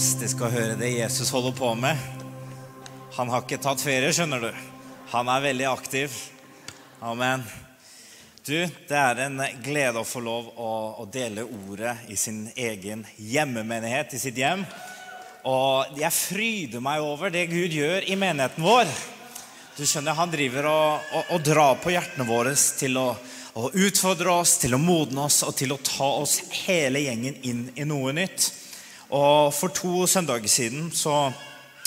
Fantastisk å høre det Jesus holder på med. Han har ikke tatt ferie, skjønner du. Han er veldig aktiv. Amen. Du, det er en glede å få lov å, å dele ordet i sin egen hjemmemenighet, i sitt hjem. Og jeg fryder meg over det Gud gjør i menigheten vår. Du skjønner, Han driver og, og, og drar på hjertene våre til å, å utfordre oss, til å modne oss og til å ta oss hele gjengen inn i noe nytt. Og For to søndager siden så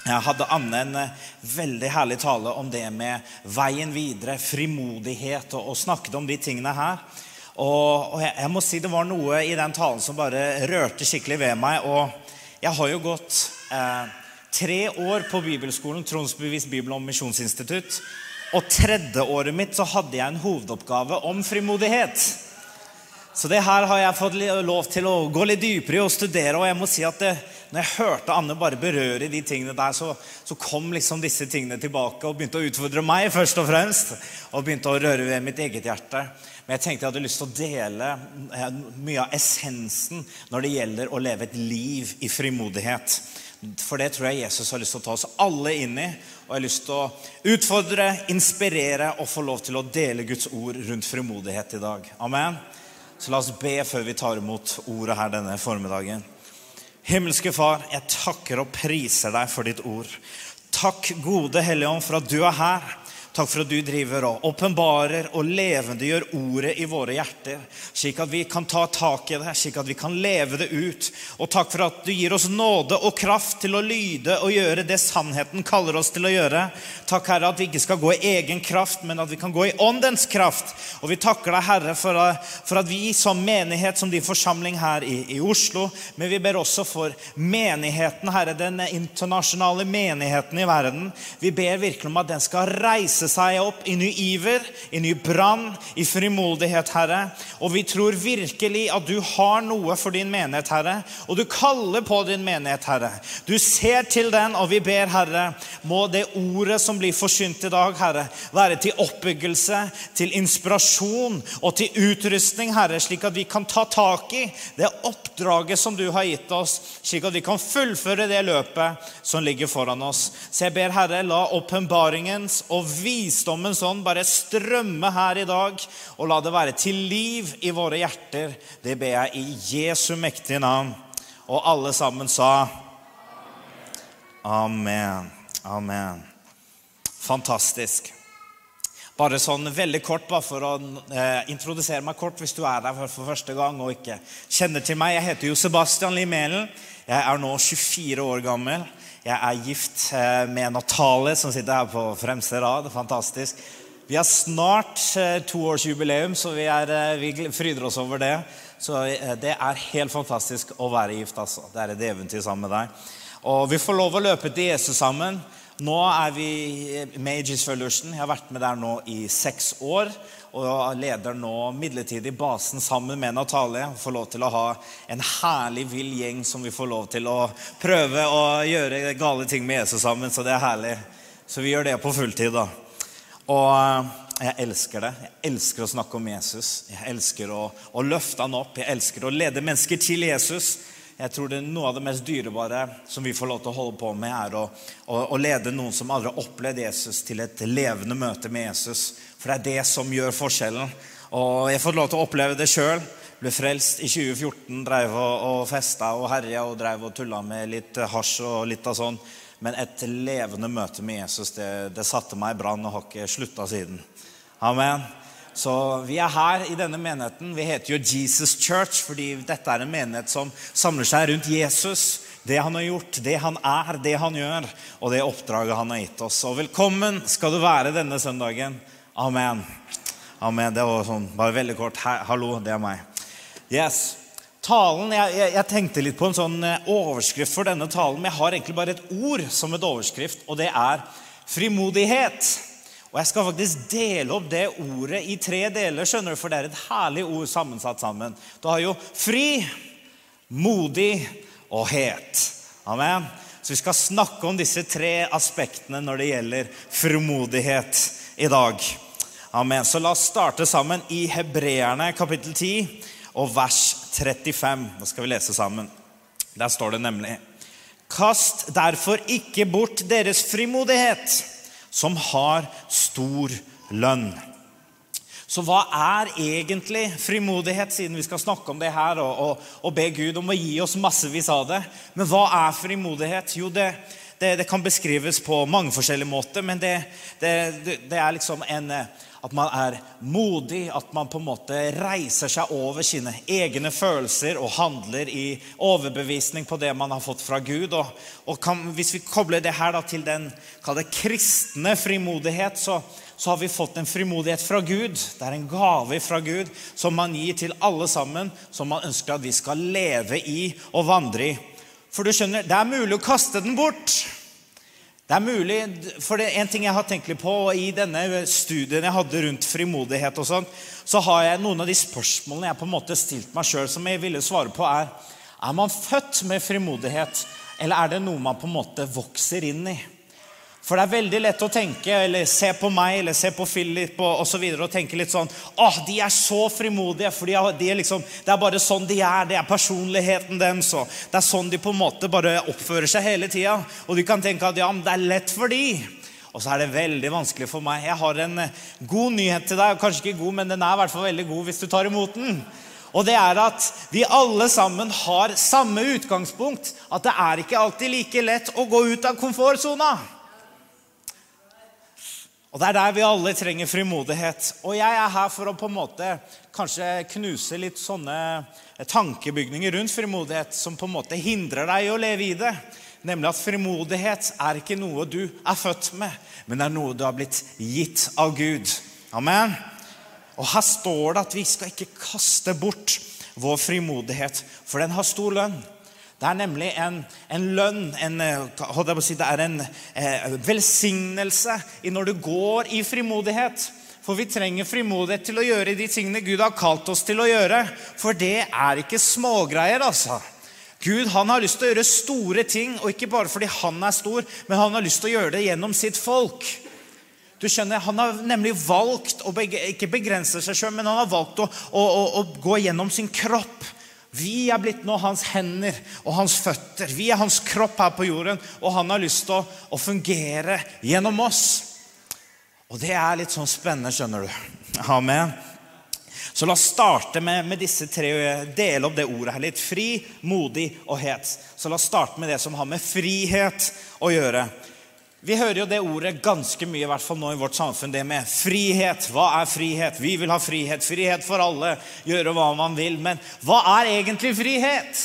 hadde Anne en eh, veldig herlig tale om det med veien videre, frimodighet, og, og snakket om de tingene her. Og, og jeg, jeg, må si det var noe i den talen som bare rørte skikkelig ved meg. Og jeg har jo gått eh, tre år på bibelskolen, Tronsbevis Bibel- og misjonsinstitutt. Og tredje året mitt så hadde jeg en hovedoppgave om frimodighet. Så det her har jeg fått lov til å gå litt dypere i og studere. Og jeg må si at det, når jeg hørte Anne bare berøre de tingene der, så, så, kom liksom disse tingene tilbake og begynte å utfordre meg først og fremst. Og begynte å røre ved mitt eget hjerte. Men jeg tenkte jeg hadde lyst til å dele eh, mye av essensen når det gjelder å leve et liv i frimodighet. For det tror jeg Jesus har lyst til å ta oss alle inn i. Og jeg har lyst til å utfordre, inspirere og få lov til å dele Guds ord rundt frimodighet i dag. Amen. Så la oss be før vi tar imot ordet her denne formiddagen. Himmelske Far, jeg takker og priser deg for ditt ord. Takk, gode Hellige Ånd, for at du er her. Takk for at du driver og åpenbarer og levendegjør ordet i våre hjerter, slik at vi kan ta tak i det, slik at vi kan leve det ut. Og takk for at du gir oss nåde og kraft til å lyde og gjøre det sannheten kaller oss til å gjøre. Takk, Herre, at vi ikke skal gå i egen kraft, men at vi kan gå i åndens kraft. Og vi takker deg, Herre, for, at vi som menighet, som din forsamling her i, i Oslo, men vi ber også for menigheten, Herre, den internasjonale menigheten i verden. Vi ber virkelig om at den skal reise reise seg opp i ny iver, i ny brann, i frimodighet, Herre. Og vi tror virkelig at du har noe for din menighet, Herre. Og du kaller på din menighet, Herre. Du ser til den, og vi ber, Herre, må det ordet som blir forsynt i dag, Herre, være til oppbyggelse, til inspirasjon og til utrustning, Herre, slik at vi kan ta tak i det oppdraget som du har gitt oss, slik at vi kan fullføre det løpet som ligger foran oss. Så jeg ber, Herre, la åpenbaringens og vi visdommens ånd bare strømme her i dag, og la det være til liv i våre hjerter. Det ber jeg i Jesu mektige navn. Og alle sammen sa Amen. Amen. Fantastisk. Bare sånn veldig kort, bare for å eh, introdusere meg kort hvis du er der for, for, første gang og ikke kjenner til meg. Jeg heter jo Sebastian Limelen. Jeg er nå 24 år gammel. Jeg er gift eh, med Natale, som sitter her på fremste rad. Fantastisk. Vi har snart eh, toårsjubileum, så vi, er, eh, vi, fryder oss over det. Så det er helt fantastisk å være gift. altså. Det er et eventyr sammen med deg. Og vi får lov å løpe til Jesus sammen. Nå er vi med i Jesus Fellowship. Jeg har vært med der nå i seks år og leder nå midlertidig basen sammen med Natalie. Får lov til å ha en herlig, vill gjeng som vi får lov til å prøve å gjøre gale ting med Jesus sammen. Så det er herlig. Så vi gjør det på fulltid, da. Og eh, jeg elsker det. Jeg elsker å snakke om Jesus. Jeg elsker å, å løfte han opp. Jeg elsker å lede mennesker til Jesus. Jeg tror det er Noe av det mest dyrebare som vi får lov til å holde på med, er å, å, å lede noen som aldri har opplevd Jesus, til et levende møte med Jesus. For det er det som gjør forskjellen. Og jeg har fått lov til å oppleve det sjøl. Ble frelst i 2014, drev og, og festa og herja og drev og tulla med litt hasj og litt av sånn. Men et levende møte med Jesus det, det satte meg i brann og har ikke slutta siden. Amen. Så vi er her i denne menigheten. Vi heter jo Jesus Church fordi dette er en menighet som samler seg rundt Jesus. Det han har gjort, det han er, det han gjør, og det oppdraget han har gitt oss. Og velkommen skal du være denne søndagen. Amen. Amen. Det var sånn, bare veldig kort. Hallo, det er meg. Yes. Talen, jeg, jeg, jeg, tenkte litt på en sånn eh, overskrift for denne talen, men jeg har egentlig bare et ord som et overskrift, og det er frimodighet. Og jeg skal faktisk dele opp det ordet i tre deler, skjønner du, for det er et herlig ord sammensatt sammen. Du har jo fri, modig og het. Amen. Så vi skal snakke om disse tre aspektene når det gjelder frimodighet i dag. Amen. Så la oss starte sammen i Hebreerne kapittel 10 og vers 35. Da skal vi lese sammen. Der står det nemlig Kast derfor ikke bort deres frimodighet, som har stor lønn. Så hva er egentlig frimodighet, siden vi skal snakke om det her og, og, og be Gud om å gi oss massevis av det? Men hva er frimodighet? Jo, det, det, det kan beskrives på mange forskjellige måter, men det, det er liksom en at man er modig, at man på en måte reiser seg over sine egne følelser og handler i overbevisning på det man har fått fra Gud. Og, og kan, hvis vi kobler det her til den kristne frimodighet, så, så har vi fått en frimodighet fra Gud. Det er en gave fra Gud som man gir til alle sammen, som man ønsker at vi skal leve i og vandre i. For du skjønner, det er mulig å kaste den bort. Det er mulig, for det er En ting jeg har tenkt litt på i denne studien jeg hadde rundt frimodighet, og sånt, så har jeg noen av de spørsmålene jeg på en måte stilt meg sjøl, som jeg ville svare på, er er man født med frimodighet, eller er det noe man på en måte vokser inn i? For det er veldig lett å tenke, eller se på meg eller se på Philip og, så videre, og tenke litt sånn Åh, de er så frimodige, for de er, liksom, det er bare sånn de er. Det er personligheten deres. Det er sånn de på en måte bare oppfører seg hele tida. Og du kan tenke at ja, men det er lett for de. Og så er det veldig vanskelig for meg. Jeg har en eh, god nyhet til deg. Kanskje ikke god, men den er i hvert fall veldig god hvis du tar imot den. Og det er at vi alle sammen har samme utgangspunkt. At det er ikke alltid like lett å gå ut av komfortsona. Og Det er der vi alle trenger frimodighet. Og jeg er her for å på en måte kanskje knuse litt sånne tankebygninger rundt frimodighet som på en måte hindrer deg i å leve i det. Nemlig at frimodighet er ikke noe du er født med, men det er noe du har blitt gitt av Gud. Amen. Og her står det at vi skal ikke kaste bort vår frimodighet, for den har stor lønn. Det er nemlig en, en lønn, en, eh, si, det er en eh, velsignelse når du går i frimodighet. For vi trenger frimodighet til å gjøre de tingene Gud har kalt oss til å gjøre. For det er ikke smågreier, altså. Gud han har lyst til å gjøre store ting, og ikke bare fordi han er stor, men han har lyst til å gjøre det gjennom sitt folk. Du skjønner, Han har nemlig valgt å ikke begrense seg sjøl, men han har valgt å, å, å, å gå gjennom sin kropp vi er blitt nå hans hender og hans føtter. Vi er hans kropp her på jorden, og han har lyst til å, å fungere gjennom oss. Og det er litt sånn spennende, skjønner du. Amen. Så la oss starte med, med disse tre, og dele opp det ordet her litt. Fri, modig og het. Så la oss starte med det som har med frihet å gjøre. Vi hører jo det ordet ganske mye i hvert fall nå i vårt samfunn. Det med frihet. Hva er frihet? Vi vil ha frihet. Frihet for alle. Gjøre hva man vil. Men hva er egentlig frihet?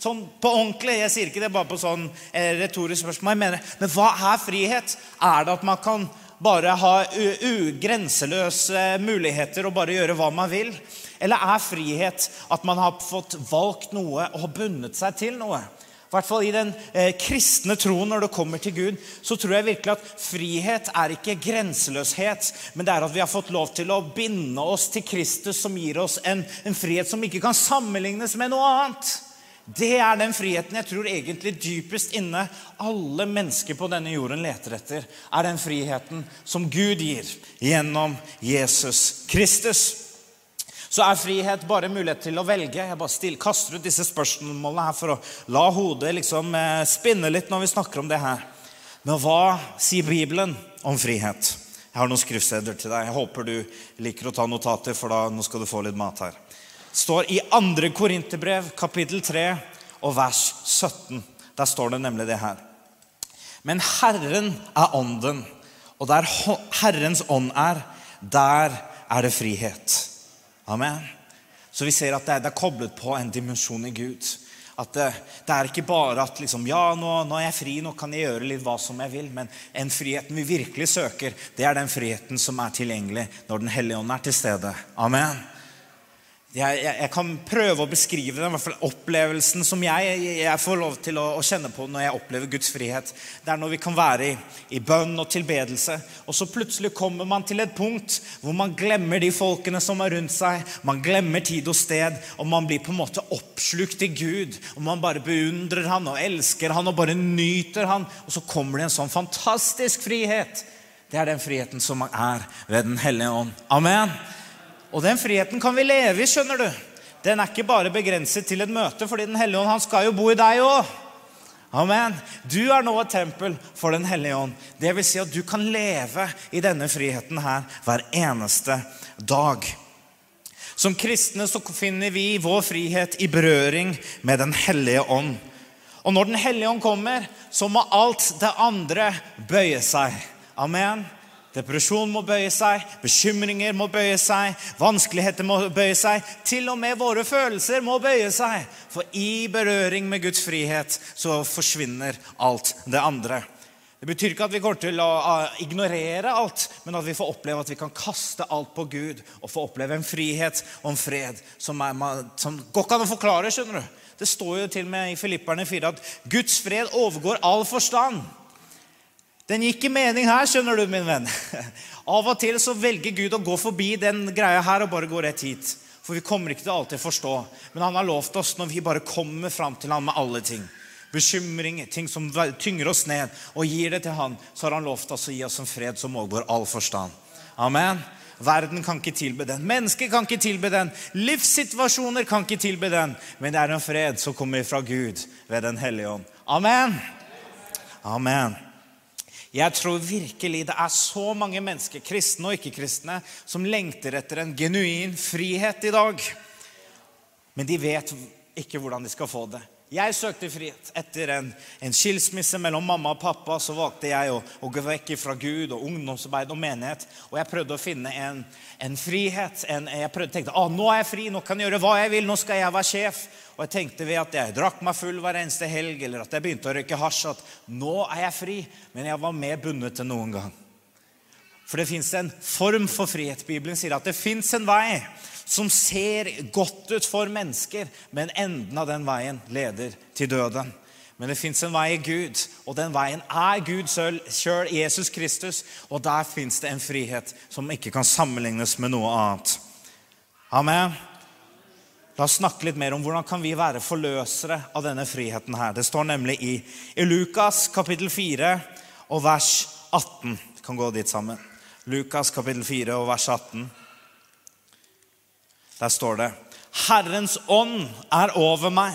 Sånn på ordentlig. Jeg sier ikke det bare på sånn eh, retorisk spørsmål. Jeg mener, men hva er frihet? Er det at man kan bare ha ugrenseløse muligheter og bare gjøre hva man vil? Eller er frihet at man har fått valgt noe og bundet seg til noe? I hvert fall i den eh, kristne troen når det kommer til Gud, så tror jeg virkelig at frihet er ikke grenseløshet, men det er at vi har fått lov til å binde oss til Kristus, som gir oss en, en frihet som ikke kan sammenlignes med noe annet. Det er den friheten jeg tror egentlig dypest inne alle mennesker på denne jorden leter etter. Er den friheten som Gud gir gjennom Jesus Kristus så er frihet bare mulighet til å velge. Jeg bare still, kaster ut disse spørsmålene her for å la hodet liksom eh, spinne litt når vi snakker om det her. Men hva sier Bibelen om frihet? Jeg har noen skriftsteder til deg. Jeg håper du liker å ta notater, for da, nå skal du få litt mat her. Det står i 2. Korinterbrev, kapittel 3, og vers 17. Der står det nemlig det her. Men Herren er ånden, og der Herrens ånd er, der er det frihet. Amen. Så vi ser at det er, det er koblet på en dimensjon i Gud. At det, det er ikke bare at liksom, ja, nå, nå, er jeg fri, nå kan jeg gjøre litt hva som jeg vil. Men en friheten vi virkelig søker, det er den friheten som er tilgjengelig når Den hellige ånd er til stede. Amen. Jeg, jeg, jeg, kan prøve å beskrive den, i hvert fall opplevelsen som jeg, jeg får lov til å, å, kjenne på når jeg opplever Guds frihet. Det er når vi kan være i, i, bønn og tilbedelse, og så plutselig kommer man til et punkt hvor man glemmer de folkene som er rundt seg. Man glemmer tid og sted, og man blir på en måte oppslukt i Gud. Og man bare beundrer han og elsker han og bare nyter han. Og så kommer det en sånn fantastisk frihet. Det er den friheten som er ved Den hellige ånd. Amen. Og den friheten kan vi leve i, skjønner du. den er ikke bare begrenset til et møte, fordi Den hellige ånd han skal jo bo i deg òg. Amen. Du er nå et tempel for Den hellige ånd. Det vil si at du kan leve i denne friheten her hver eneste dag. Som kristne så finner vi vår frihet i berøring med Den hellige ånd. Og når Den hellige ånd kommer, så må alt det andre bøye seg. Amen. Depresjon må bøye seg, bekymringer må bøye seg, vanskeligheter må bøye seg. Til og med våre følelser må bøye seg. For i berøring med Guds frihet så forsvinner alt det andre. Det betyr ikke at vi går til å ignorere alt, men at vi får oppleve at vi kan kaste alt på Gud og få oppleve en frihet og en fred som, er, som går ikke an å forklare. skjønner du. Det står jo til og med i Filipperne 4 at Guds fred overgår all forstand. Den gikk i mening her, skjønner du, min venn. Av og til så velger Gud å gå forbi den greia her og bare gå rett hit. For vi kommer ikke til alltid forstå. Men han har lovt oss når vi bare kommer fram til ham med alle ting. Bekymring, ting som tynger oss ned, og gir det til han, så har han lovt oss å gi oss en fred som overgår all forstand. Amen. Verden kan ikke tilbe den. Mennesker kan ikke tilbe den. Livssituasjoner kan ikke tilbe den. Men det er en fred som kommer fra Gud ved Den hellige ånd. Amen. Amen. Jeg tror virkelig det er så mange mennesker, kristne og ikke-kristne, som lengter etter en genuin frihet i dag. Men de vet ikke hvordan de skal få det. Jeg søkte frihet. Etter en, en, skilsmisse mellom mamma og pappa så valgte jeg å, å gå vekk fra Gud og ungdomsarbeid og menighet. Og jeg prøvde å finne en, en frihet. En, jeg prøvde, tenkte ah, nå er jeg fri, nå kan jeg gjøre hva jeg vil, nå skal jeg være sjef. Og jeg tenkte ved at jeg drakk meg full hver eneste helg, eller at jeg begynte å røyke hasj, at nå er jeg fri. Men jeg var mer bundet enn noen gang. For det fins en form for frihet. Bibelen sier at det fins en vei som ser godt ut for mennesker, men enden av den veien leder til døden. Men det fins en vei i Gud, og den veien er Gud sjøl, Jesus Kristus. Og der fins det en frihet som ikke kan sammenlignes med noe annet. Amen. La oss snakke litt mer om hvordan kan vi være forløsere av denne friheten. her. Det står nemlig i, i Lukas kapittel 4 og vers 18. Vi kan gå dit sammen. Lukas kapittel 4 og vers 18. Der står det Herrens ånd er over meg,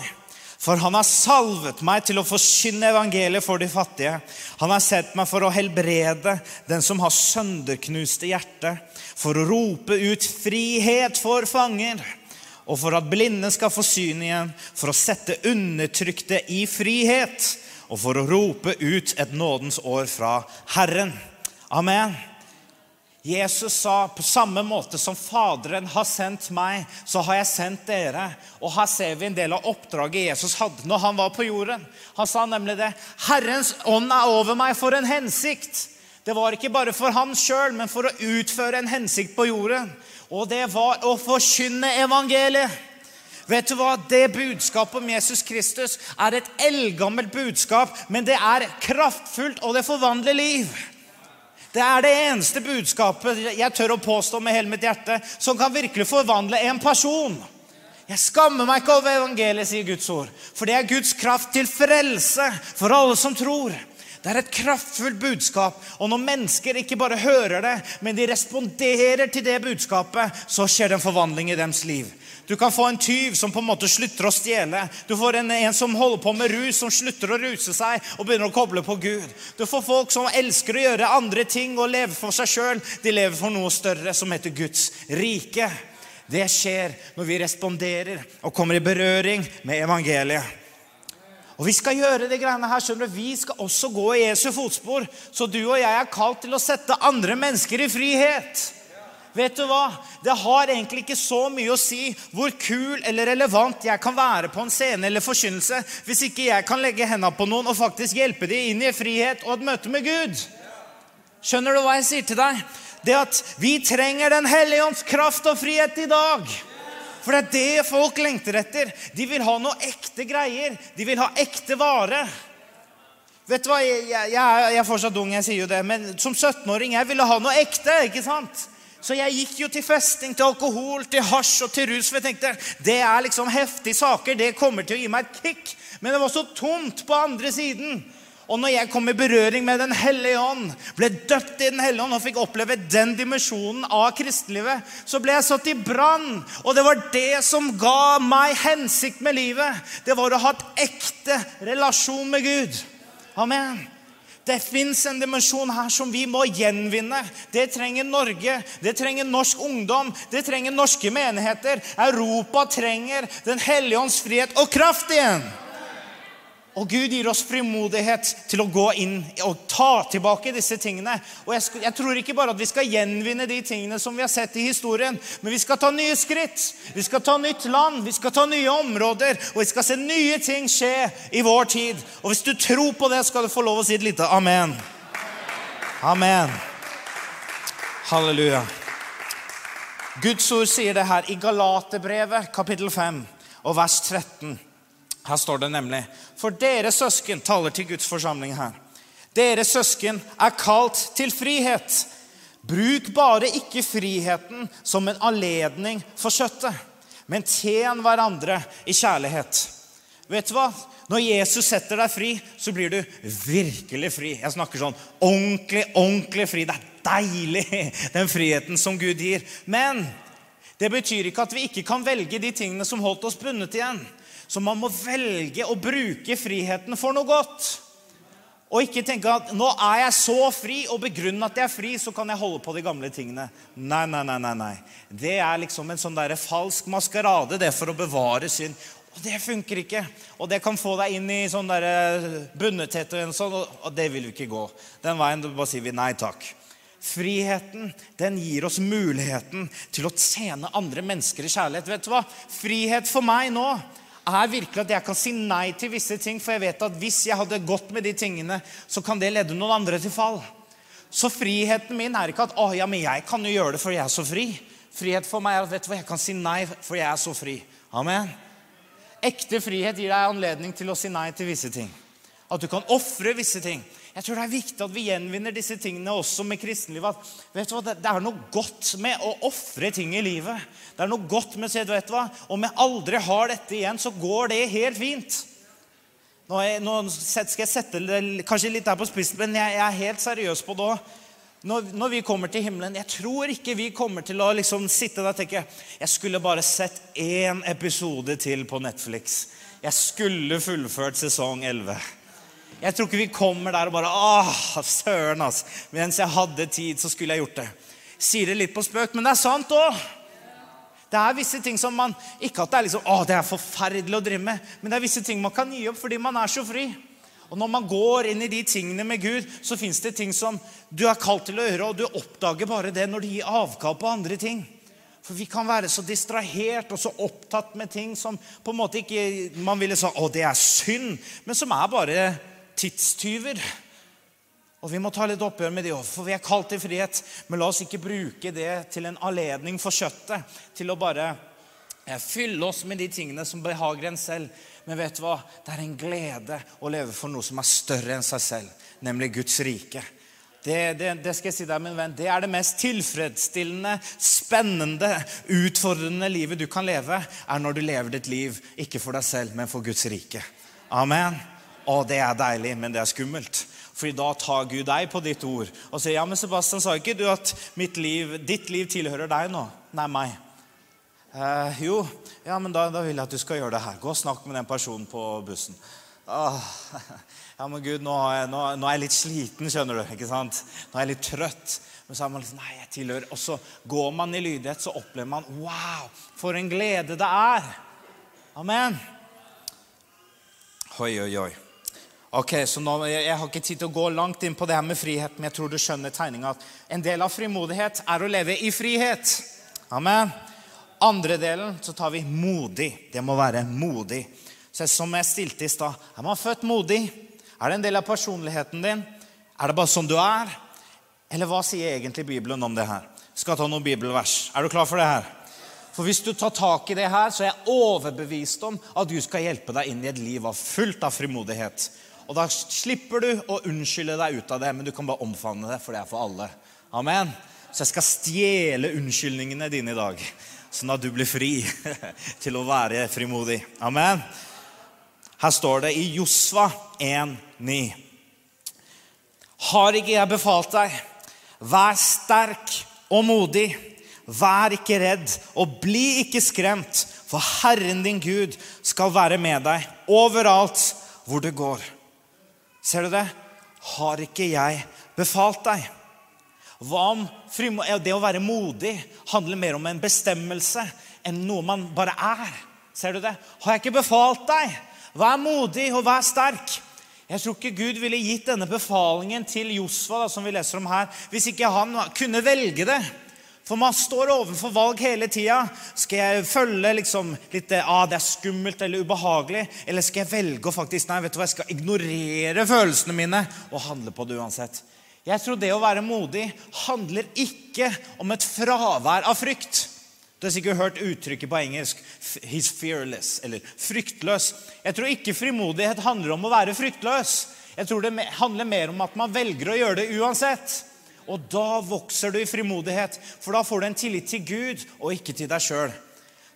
for han har salvet meg til å forkynne evangeliet for de fattige. Han har sendt meg for å helbrede den som har sønderknuste hjerte, for å rope ut frihet for fanger og for at blinde skal få syn igjen, for å sette undertrykte i frihet, og for å rope ut et nådens år fra Herren. Amen. Jesus sa på samme måte som Faderen har sendt meg, så har jeg sendt dere. Og her ser vi en del av oppdraget Jesus hadde når han var på jorden. Han sa nemlig det. Herrens ånd er over meg for en hensikt. Det var ikke bare for han sjøl, men for å utføre en hensikt på jorden og det var å forkynne evangeliet. Vet du hva? Det budskapet om Jesus Kristus er et eldgammelt budskap, men det er kraftfullt, og det forvandler liv. Det er det eneste budskapet jeg tør å påstå med hele mitt hjerte, som kan virkelig forvandle en person. Jeg skammer meg ikke over evangeliet, sier Guds ord, for det er Guds kraft til frelse for alle som tror. Det er et kraftfullt budskap. Og når mennesker ikke bare hører det, men de responderer til det budskapet, så skjer det en forvandling i deres liv. Du kan få en tyv som på en måte slutter å stjele. Du får en, en, som holder på med rus, som slutter å ruse seg og begynner å koble på Gud. Du får folk som elsker å gjøre andre ting og leve for seg sjøl. De lever for noe større, som heter Guds rike. Det skjer når vi responderer og kommer i berøring med evangeliet. Og vi skal gjøre det greiene her, skjønner du. Vi skal også gå i Jesu fotspor. Så du og jeg er kalt til å sette andre mennesker i frihet. Vet du hva? Det har egentlig ikke så mye å si hvor kul eller relevant jeg kan være på en scene eller forkynnelse hvis ikke jeg kan legge hendene på noen og faktisk hjelpe dem inn i frihet og et møte med Gud. Skjønner du hva jeg sier til deg? Det at vi trenger Den hellige ånds kraft og frihet i dag. For det er det folk lengter etter. De vil ha noe ekte greier. De vil ha ekte vare. Vet du hva, Jeg, jeg, jeg er fortsatt ung, jeg sier jo det, men som 17-åring jeg ville ha noe ekte. ikke sant? Så jeg gikk jo til festing, til alkohol, til hasj og til rus. For jeg tenkte det er liksom heftige saker. Det kommer til å gi meg et kick. Men det var så tomt på andre siden. Og når jeg kom i berøring med Den hellige ånd, ble døpt i Den hellige ånd og fikk oppleve den dimensjonen av kristenlivet, så ble jeg satt i brann. Og det var det som ga meg hensikt med livet. Det var å ha et ekte relasjon med Gud. Amen. Det fins en dimensjon her som vi må gjenvinne. Det trenger Norge, det trenger norsk ungdom, det trenger norske menigheter. Europa trenger Den hellige ånds frihet og kraft igjen. Og Gud gir oss frimodighet til å gå inn og ta tilbake disse tingene. Og jeg, jeg, tror ikke bare at vi skal gjenvinne de tingene som vi har sett i historien, men vi skal ta nye skritt. Vi skal ta nytt land, vi skal ta nye områder, og vi skal se nye ting skje i vår tid. Og hvis du tror på det, skal du få lov å si et lite amen. Amen. Halleluja. Guds ord sier det her i Galaterbrevet, kapittel 5, og vers 13. Her står det nemlig For dere søsken taler til Guds forsamling her. Dere søsken er kalt til frihet. Bruk bare ikke friheten som en anledning for kjøttet, men tjen hverandre i kjærlighet. Vet du hva? Når Jesus setter deg fri, så blir du virkelig fri. Jeg snakker sånn ordentlig, ordentlig fri. Det er deilig, den friheten som Gud gir. Men det betyr ikke at vi ikke kan velge de tingene som holdt oss bundet igjen. Så man må velge å bruke friheten for noe godt. Og ikke tenke at nå er jeg så fri, og begrunne at jeg er fri, så kan jeg holde på de gamle tingene. Nei, nei, nei. nei, nei. Det er liksom en sånn der falsk maskerade det for å bevare synd. Og det funker ikke. Og det kan få deg inn i sånn der bundethet, og, sånn, og det vil vi ikke gå. Den veien bare sier vi nei takk. Friheten den gir oss muligheten til å tjene andre mennesker i kjærlighet. Vet du hva? Frihet for meg nå er virkelig at jeg kan si nei til visse ting, for jeg vet at hvis jeg hadde gått med de tingene, så kan det lede noen andre til fall. Så friheten min er ikke at å, ja, men jeg kan jo gjøre det for jeg er så fri. Frihet for meg er at vet du hva, jeg kan si nei for jeg er så fri. Amen. Ekte frihet gir deg anledning til å si nei til visse ting. At du kan ofre visse ting. Jeg tror det er viktig at vi gjenvinner disse tingene også med kristenlivet. vet du hva, Det er noe godt med å ofre ting i livet. Det er noe godt med å si, vet du hva, Om jeg aldri har dette igjen, så går det helt fint. Nå, jeg, nå skal jeg sette det kanskje litt der på spissen, men jeg, jeg, er helt seriøs på det òg. Når, når, vi kommer til himmelen Jeg tror ikke vi kommer til å liksom sitte der og tenke Jeg skulle bare sett én episode til på Netflix. Jeg skulle fullført sesong 11. Jeg tror ikke vi kommer der og bare Åh, søren, altså. Mens jeg hadde tid, så skulle jeg gjort det. Sier det litt på spøk, men det er sant òg. Det er visse ting som man Ikke at det er liksom, å, det er forferdelig å drive med, men det er visse ting man kan gi opp fordi man er så fri. Og når man går inn i de tingene med Gud, så fins det ting som du er kalt til å gjøre, og du oppdager bare det når du gir avkall på andre ting. For vi kan være så distrahert og så opptatt med ting som på en måte ikke man ville sagt å, det er synd, men som er bare tidstyver. Og vi må ta litt oppgjør med det òg, for vi er kalt til frihet. Men la oss ikke bruke det til en anledning for kjøttet, til å bare eh, fylle oss med de tingene som behager en selv. Men vet du hva? Det er en glede å leve for noe som er større enn seg selv, nemlig Guds rike. Det, det, det, skal jeg si deg, min venn, det er det mest tilfredsstillende, spennende, utfordrende livet du kan leve, er når du lever ditt liv ikke for deg selv, men for Guds rike. Amen. Å, det er deilig, men det er skummelt. Fordi da tar Gud deg på ditt ord og sier, 'Ja, men Sebastian, sa ikke du at liv, ditt liv tilhører deg nå?' Nei, meg. Eh, jo, ja, men da, da, vil jeg at du skal gjøre det her. Gå og snakk med den personen på bussen. Åh, ja, men Gud, nå nå, nå er, jeg, litt sliten, skjønner du. ikke sant? Nå er jeg litt trøtt. Men så er man liksom, nei, jeg tilhører. Og så går man i lydighet, så opplever man Wow, for en glede det er. Amen. Oi, oi, oi. Ok, så nå, jeg, har ikke tid til å gå langt inn på det her med frihet, men jeg tror du skjønner tegninga. En del av frimodighet er å leve i frihet. Amen. Andre delen så tar vi modig. Det må være modig. Så Som jeg stilte i stad, er man født modig? Er det en del av personligheten din? Er det bare sånn du er? Eller hva sier egentlig Bibelen om det her? Skal ta noen bibelvers. Er du klar for det her? For hvis du tar tak i det her, så er jeg overbevist om at du skal hjelpe deg inn i et liv fullt av frimodighet. Og da slipper du å unnskylde deg ut av det, men du kan bare omfavne det, for det er for alle. Amen. Så jeg skal stjele unnskyldningene dine i dag, sånn at du blir fri til å være frimodig. Amen. Her står det i Josva 1,9. Har ikke jeg befalt deg? Vær sterk og modig. Vær ikke redd, og bli ikke skremt, for Herren din Gud skal være med deg overalt hvor du går. Ser du det? Har ikke jeg befalt deg? Hva om Det å være modig handler mer om en bestemmelse enn noe man bare er. Ser du det? Har jeg ikke befalt deg? Vær modig og vær sterk. Jeg tror ikke Gud ville gitt denne befalingen til Josfa, som vi leser om her, hvis ikke han kunne velge det. For man står overfor valg hele tida. Skal jeg følge liksom litt ah, det er skummelt eller ubehagelig? Eller skal jeg velge å faktisk nei, vet du hva, jeg skal ignorere følelsene mine og handle på det uansett? Jeg tror det å være modig handler ikke om et fravær av frykt. Du har sikkert hørt uttrykket på engelsk 'he's fearless' eller 'fryktløs'. Jeg tror ikke frimodighet handler om å være fryktløs. Jeg tror det handler mer om at man velger å gjøre det uansett. Og da vokser du i frimodighet, for da får du en tillit til Gud og ikke til deg sjøl.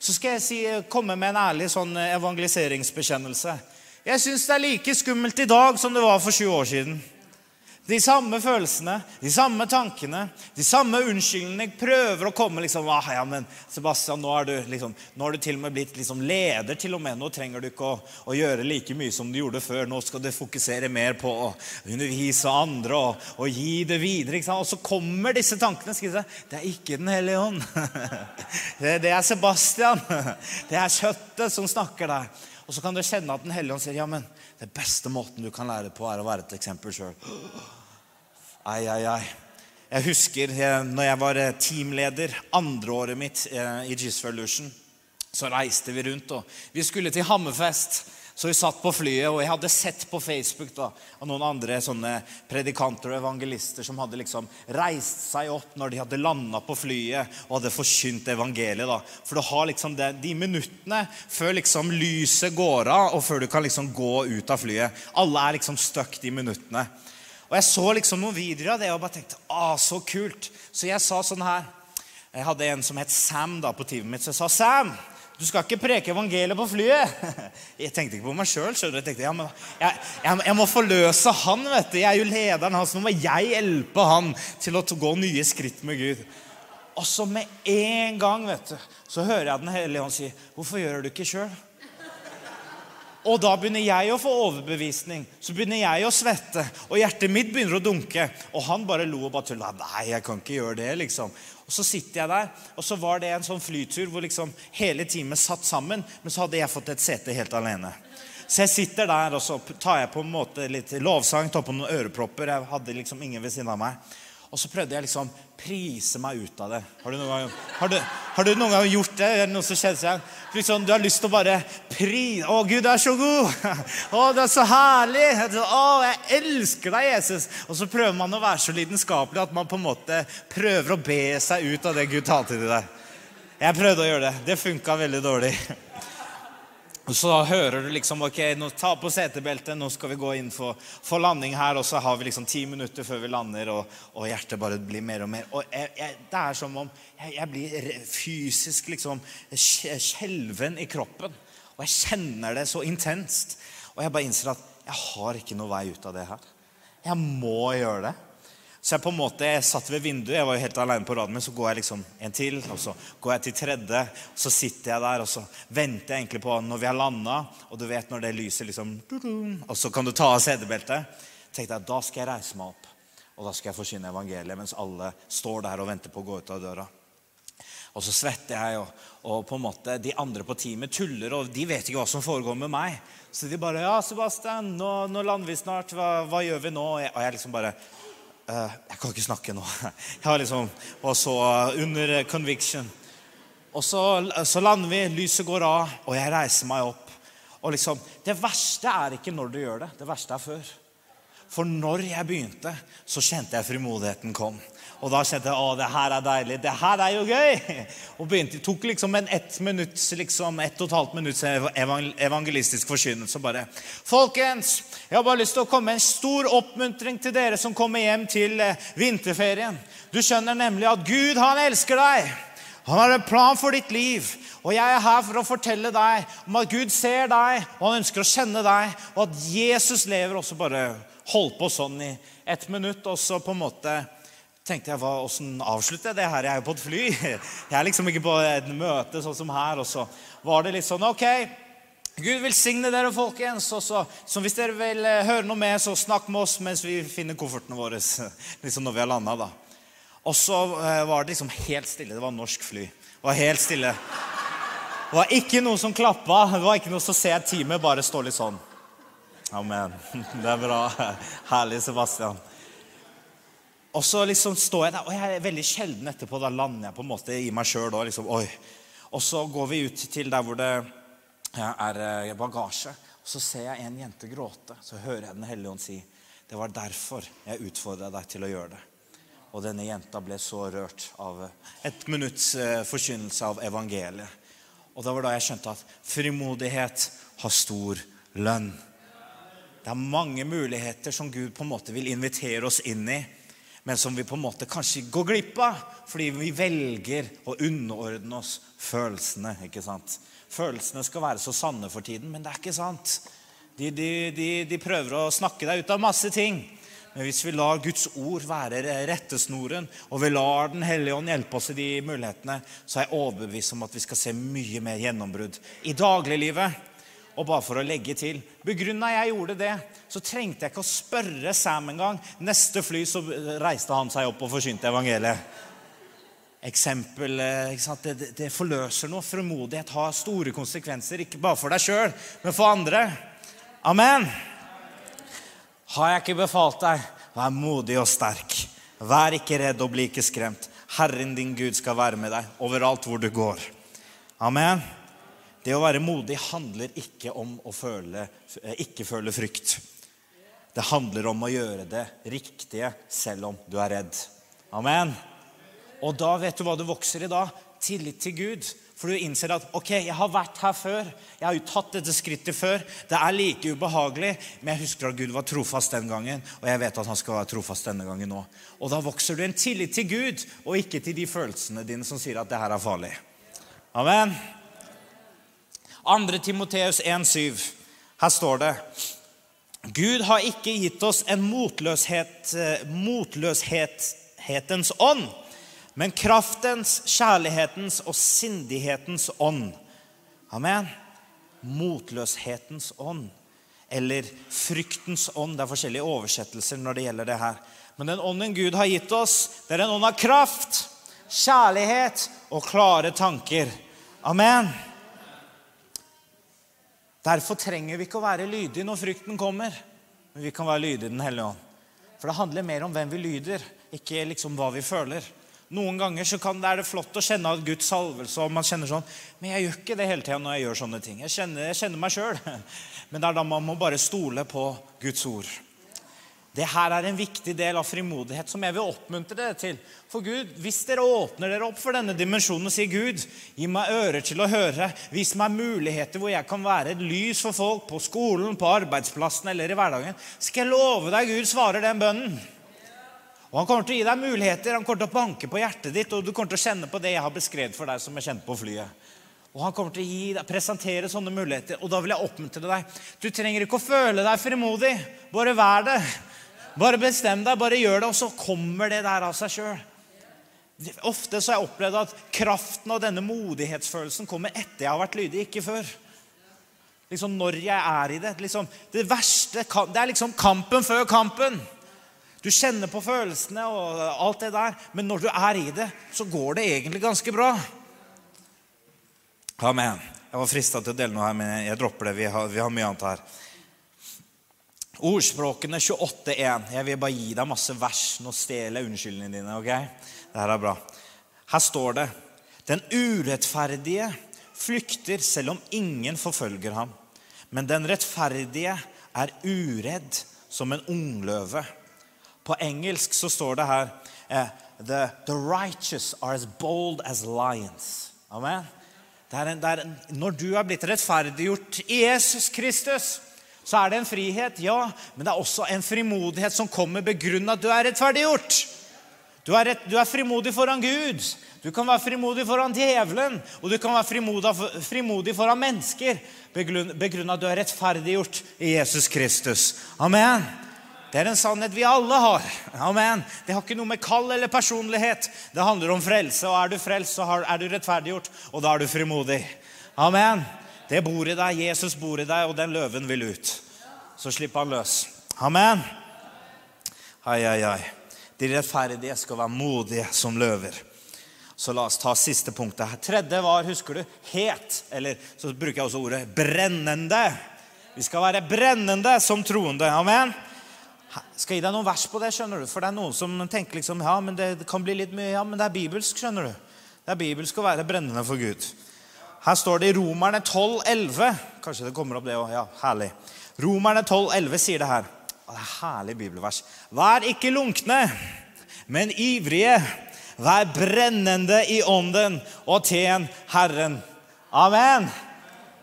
Så skal jeg si, komme med en ærlig sånn evangeliseringsbekjennelse. Jeg syns det er like skummelt i dag som det var for 20 år siden. De samme følelsene, de samme tankene, de samme unnskyldningene. Jeg prøver å komme liksom ah, ja, men Sebastian, nå, er du, liksom, nå har du til og med blitt liksom leder. til og med. Nå trenger du ikke å, å, gjøre like mye som du gjorde før. Nå skal du fokusere mer på å undervise andre og, og gi det videre. ikke sant? Og så kommer disse tankene. Skal jeg si, det er ikke Den hellige ånd. Det, det er Sebastian. Det er kjøttet som snakker der. Og så kan du kjenne at Den hellige ånd sier ja, men det beste måten du kan lære på, er å være et eksempel sjøl. Ai, ai, ai. Jeg husker eh, når jeg var teamleder teamleder andreåret mitt i i Revolution. Så reiste vi rundt, og vi skulle til Hammerfest. Så vi satt på flyet, og jeg hadde sett på Facebook da, av noen andre sånne predikanter og evangelister som hadde liksom reist seg opp når de hadde landa på flyet og hadde forkynt evangeliet. da. For du har liksom det, de minuttene før liksom lyset går av, og før du kan liksom gå ut av flyet. Alle er liksom stuck de minuttene. Og jeg så liksom noen videoer av det og bare tenkte ah, så kult. Så jeg sa sånn her Jeg hadde en som het Sam da på teamet mitt. Så jeg sa Sam, du skal ikke preke evangeliet på flyet. Jeg tenkte ikke på meg sjøl. Jeg tenkte, ja, jeg, jeg, jeg, må forløse han. vet du. Jeg er jo lederen hans. Nå må jeg hjelpe han til å gå nye skritt med Gud. Og så med en gang vet du, så hører jeg Den hellige ånd si, 'Hvorfor gjør du ikke sjøl?' Og da begynner jeg å få overbevisning. Så begynner jeg å svette, og hjertet mitt begynner å dunke. Og han bare lo og bare tulla. Nei, jeg kan ikke gjøre det, liksom. Og så sitter jeg der, og så var det en sånn flytur hvor liksom hele teamet satt sammen, men så hadde jeg fått et sete helt alene. Så jeg sitter der, og så tar jeg på en måte litt lovsang, tar på noen ørepropper. Jeg hadde liksom ingen ved siden av meg. Og så prøvde jeg liksom prise meg ut av det. Har du noen gang, har du, har du noen gang gjort det? Er det noe som kjenner seg? Liksom, du har lyst til å bare prise Å, Gud er så god! Å, det er så herlig! Å, jeg elsker deg, Jesus! Og så prøver man å være så lidenskapelig at man på en måte prøver å be seg ut av det Gud talte til deg. Jeg prøvde å gjøre det. Det funka veldig dårlig. Og så hører du liksom ok, nå ta på setebeltet, nå skal vi gå inn for, for, landing her. Og så har vi liksom ti minutter før vi lander, og, og hjertet bare blir mer og mer. Og jeg, jeg, Det er som om jeg, jeg blir fysisk liksom skjelven i kroppen. Og jeg kjenner det så intenst. Og jeg bare innser at jeg har ikke noe vei ut av det her. Jeg må gjøre det. Så jeg på en måte, jeg satt ved vinduet, jeg var jo helt alene på raden min. Så går jeg liksom en til, og så går jeg til tredje. Så sitter jeg der og så venter jeg egentlig på når vi har landa. Og du vet når det lyser liksom Og så kan du ta av setebeltet. tenkte jeg, Da skal jeg reise meg opp, og da skal jeg forkynne evangeliet mens alle står der og venter på å gå ut av døra. Og så svetter jeg, og, og, på en måte de andre på teamet tuller, og de vet ikke hva som foregår med meg. Så de bare 'Ja, Sebastian, nå, nå lander vi snart. Hva, hva gjør vi nå?' Og jeg, og jeg liksom bare jeg kan ikke snakke nå. Jeg har liksom, Og så uh, under conviction. Og så, så, lander vi, lyset går av, og jeg reiser meg opp. Og liksom, Det verste er ikke når du gjør det. Det verste er før. For når jeg begynte, så kjente jeg frimodigheten kom. Og da kjente jeg å, det her er deilig. Det her er jo gøy! Og begynte, tok liksom en ett minutts, liksom ett og et halvt minutts evangelistisk forkynnelse. bare. Folkens, jeg har bare lyst til å komme med en stor oppmuntring til dere som kommer hjem til eh, vinterferien. Du skjønner nemlig at Gud, han elsker deg. Han har en plan for ditt liv. Og jeg er her for å fortelle deg om at Gud ser deg, og han ønsker å kjenne deg, og at Jesus lever Og så bare holdt på sånn i ett minutt, og så på en måte tenkte jeg åssen avslutter jeg det her? Jeg er jo på et fly. Jeg er liksom ikke på et møte sånn som her. Og så var det litt sånn OK. Gud velsigne dere, folkens. Og så, så hvis dere vil eh, høre noe mer, så snakk med oss mens vi finner koffertene våre. liksom når vi har landa, da. Og så eh, var det liksom helt stille. Det var norsk fly. Det var helt stille. Det var ikke noe som klappa. Det var ikke noe som ser teamet bare stå litt sånn. Amen. Det er bra. Herlig, Sebastian. Og så liksom står jeg der, og jeg er veldig sjelden etterpå. Da lander jeg på en måte i meg sjøl. Liksom, og så går vi ut til der hvor det er eh, bagasje. Og så ser jeg en jente gråte. Så hører jeg Den hellige ånd si det var derfor jeg utfordra deg til å gjøre det. Og denne jenta ble så rørt av et minutts eh, forkynnelse av evangeliet. Og det var da jeg skjønte at frimodighet har stor lønn. Det er mange muligheter som Gud på en måte vil invitere oss inn i men som vi på en måte kanskje går glipp av fordi vi velger å underordne oss følelsene. ikke sant? Følelsene skal være så sanne for tiden, men det er ikke sant. De, de, de, de prøver å snakke deg ut av masse ting. Men hvis vi lar Guds ord være rettesnoren, og vi lar Den hellige ånd hjelpe oss i de mulighetene, så er jeg overbevist om at vi skal se mye mer gjennombrudd i dagliglivet. Og bare for å legge til Begrunna jeg gjorde det, så trengte jeg ikke å spørre Sam engang. Neste fly så reiste han seg opp og forsynte evangeliet. Eksempel, ikke det, det, det, forløser noe. Frimodighet har store konsekvenser, ikke bare for deg sjøl, men for andre. Amen. Har jeg ikke befalt deg, vær modig og sterk. Vær ikke redd og bli ikke skremt. Herren din Gud skal være med deg overalt hvor du går. Amen. Det å være modig handler ikke om å føle, eh, ikke føle frykt. Det handler om å gjøre det riktige selv om du er redd. Amen. Og da vet du hva du vokser i da? Tillit til Gud. For du innser at ok, jeg har vært her før. Jeg har jo tatt dette skrittet før. Det er like ubehagelig, men jeg husker at Gud var trofast den gangen. Og jeg vet at han skal være trofast denne gangen nå. Og da vokser du en tillit til Gud, og ikke til de følelsene dine som sier at det her er farlig. Amen. 2. Timoteus 1,7. Her står det Gud har ikke gitt oss en motløshet, eh, motløshetens ånd, men kraftens, kjærlighetens og sindighetens ånd. Amen. Motløshetens ånd. Eller fryktens ånd. Det er forskjellige oversettelser når det gjelder det her. Men den ånden Gud har gitt oss, det er en ånd av kraft, kjærlighet og klare tanker. Amen. Derfor trenger vi ikke å være lydige når frykten kommer, men vi kan være lydige Den hellige ånd. For det handler mer om hvem vi lyder, ikke liksom hva vi føler. Noen ganger så kan, er det flott å kjenne at Guds salvelse, og man kjenner sånn Men jeg gjør ikke det hele tida når jeg gjør sånne ting. Jeg kjenner, jeg kjenner meg sjøl. Men det er da man må bare stole på Guds ord. Det her er en viktig del av frimodighet som jeg vil oppmuntre dere til. For Gud, Hvis dere åpner dere opp for denne dimensjonen og sier Gud, gi meg ører til å høre, vis meg muligheter hvor jeg kan være et lys for folk på skolen, på arbeidsplassen eller i hverdagen, skal jeg love deg Gud svarer den bønnen. Og Han kommer til å gi deg muligheter, han kommer til å banke på hjertet ditt, og du kommer til å kjenne på det jeg har beskrevet for deg som jeg kjente på flyet. Og Han kommer til å deg, presentere sånne muligheter. Og da vil jeg oppmuntre deg. Du trenger ikke å føle deg frimodig. Bare vær det. Bare bestem deg, bare gjør det, og så kommer det der av seg sjøl. Ofte så har jeg opplevd at kraften og denne modighetsfølelsen kommer etter jeg har vært lydig, ikke før. Liksom når jeg er i det. Liksom, det verste Det er liksom kampen før kampen. Du kjenner på følelsene og alt det der, men når du er i det, så går det egentlig ganske bra. Amen. Jeg var frista til å dele noe her, men jeg dropper det. Vi har, vi har mye annet her. Ordspråkene 28.1. Jeg vil bare gi deg masse vers. Nå stjeler jeg unnskyldningene dine. ok? Dette er bra. Her står det Den urettferdige flykter selv om ingen forfølger ham. Men den rettferdige er uredd som en ungløve. På engelsk så står det her eh, the, the, righteous are as bold as lions. Amen. En, en, når du er blitt rettferdiggjort i Jesus Kristus, så er det en frihet, ja, men det er også en frimodighet som kommer begrunnet at du er rettferdiggjort. Du er, rett, du er, frimodig foran Gud. Du kan være frimodig foran djevelen, og du kan være frimodig, frimodig foran mennesker begrunnet at du er rettferdiggjort i Jesus Kristus. Amen. Det er en sannhet vi alle har. Amen. Det har ikke noe med kall eller personlighet. Det handler om frelse. Og er du frelst, så er du rettferdiggjort, og da er du frimodig. Amen. Det bor i deg. Jesus bor i deg, og den løven vil ut. Så slipper han løs. Amen. Ai, ai, ai. De rettferdige skal være modige som løver. Så la oss ta siste punktet her. Tredje var, husker du, het. Eller så bruker jeg også ordet brennende. Vi skal være brennende som troende. Amen skal gi deg noen vers på det, skjønner du. For det er noen som tenker liksom, ja, men det, kan bli litt mye, ja, men det er bibelsk, skjønner du. Det er bibelsk å være brennende for Gud. Her står det i Romerne 12, 11. Kanskje det kommer opp det òg. Ja, herlig. Romerne 12, 11 sier det her. Det er herlig bibelvers. Vær ikke lunkne, men ivrige. Vær brennende i ånden og tjen Herren. Amen.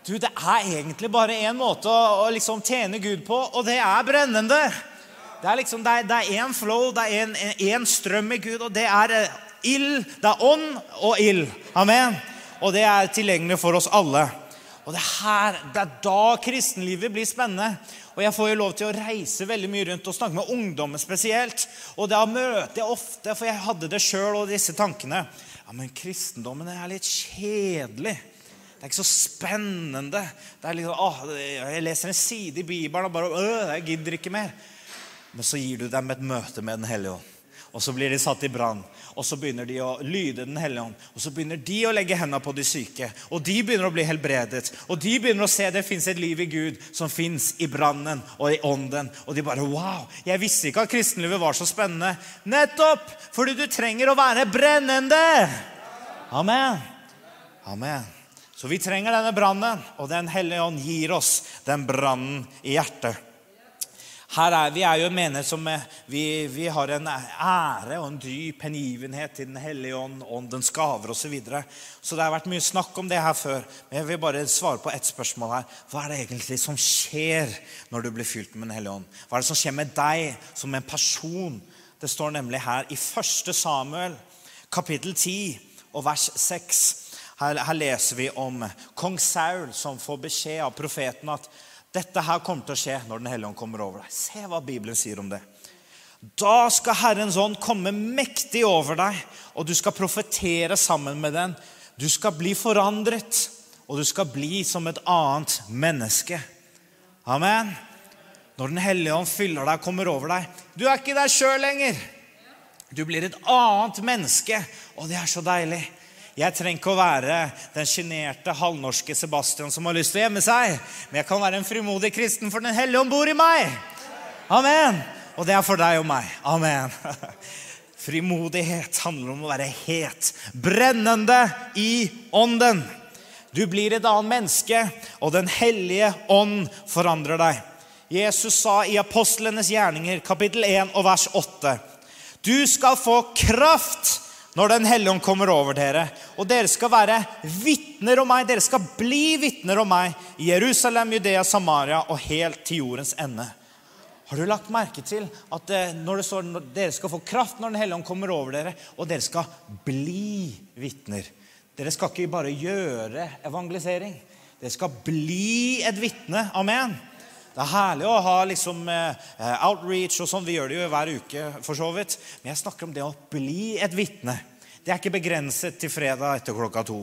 Du, Det er egentlig bare én måte å, å liksom tjene Gud på, og det er brennende. Det er liksom, det er én flow, det er én strøm i Gud, og det er eh, ild. Det er ånd og ild. Amen. Og det er tilgjengelig for oss alle. Og det, her, det er da kristenlivet blir spennende. Og Jeg får jo lov til å reise veldig mye rundt og snakke med ungdommer spesielt. Og da møter jeg ofte, for jeg hadde det sjøl og disse tankene Ja, men kristendommen er litt kjedelig. Det er ikke så spennende. Det er liksom, å, Jeg leser en side i Bibelen og bare øh, Jeg gidder ikke mer. Men så gir du dem et møte med Den hellige ånd. Og så blir de satt i brann. Og så begynner de å lyde Den hellige ånd. Og så begynner de å legge hendene på de syke. Og de begynner å bli helbredet. Og de begynner å se det fins et liv i Gud som fins i brannen og i ånden. Og de bare Wow! Jeg visste ikke at kristenlivet var så spennende. Nettopp! Fordi du trenger å være brennende. Amen. Amen. Så vi trenger denne brannen, og Den hellige ånd gir oss den brannen i hjertet. Her er, vi er jo en menighet som eh, vi, vi, har en ære og en dyp hengivenhet til Den hellige ånd, åndens gaver osv. Så, videre. så det har vært mye snakk om det her før. Men jeg vil bare svare på ett spørsmål her. Hva er det egentlig som skjer når du blir fylt med Den hellige ånd? Hva er det som skjer med deg som en person? Det står nemlig her i 1. Samuel, kapittel 10 og vers 6. Her, her leser vi om kong Saul som får beskjed av profeten at dette her kommer til å skje når Den hellige ånd kommer over deg. Se hva Bibelen sier om det. Da skal Herrens ånd komme mektig over deg, og du skal profetere sammen med den. Du skal bli forandret, og du skal bli som et annet menneske. Amen. Når Den hellige ånd fyller deg, og kommer over deg Du er ikke deg sjøl lenger. Du blir et annet menneske, og det er så deilig. Jeg trenger ikke å være den sjenerte halvnorske Sebastian som har lyst til å gjemme seg. Men jeg kan være en frimodig kristen, for Den hellige ånd bor i meg. Amen. Og det er for deg og meg. Amen. Frimodighet handler om å være het, brennende i ånden. Du blir et annet menneske, og Den hellige ånd forandrer deg. Jesus sa i apostlenes gjerninger, kapittel 1 og vers 8.: Du skal få kraft når Den hellige ånd kommer over dere. Og dere skal være vitner om meg. Dere skal bli vitner om meg i Jerusalem, Judea, Samaria og helt til jordens ende. Har du lagt merke til at eh, når det står når dere skal få kraft når Den hellige ånd kommer over dere, og dere skal bli vitner? Dere skal ikke bare gjøre evangelisering. Dere skal bli et vitne. Amen. Det er herlig å ha liksom, uh, outreach og sånn. Vi gjør det jo hver uke, for så vidt. Men jeg snakker om det å bli et vitne. Det er ikke begrenset til fredag etter klokka to.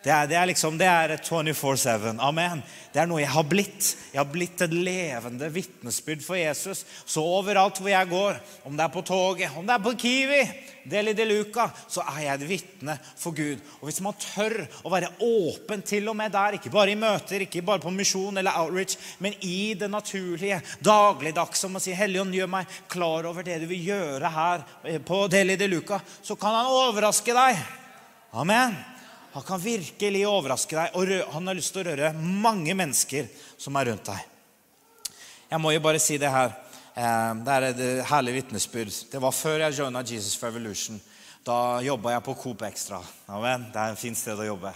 Det er, det er liksom, det er 24-7. Amen. Det er noe jeg har blitt. Jeg har blitt et levende vitnesbyrd for Jesus. Så overalt hvor jeg går, om det er på toget, om det er på Kiwi, Deli de Luca, så er jeg et vitne for Gud. Og hvis man tør å være åpen til og med der, ikke bare i møter, ikke bare på misjon eller outreach, men i det naturlige, dagligdags, som å si Helligånd, gjør meg klar over det du vil gjøre her på Deli de Luca, så kan han overraske deg. Amen. Han kan virkelig overraske deg, og han har lyst til å røre mange mennesker som er rundt deg. Jeg må jo bare si det her. Eh, det er et herlig vitnesbyrd. Det var før jeg joina Jesus for Evolution. Da jobba jeg på Coop Extra. Amen. Det er et fint sted å jobbe.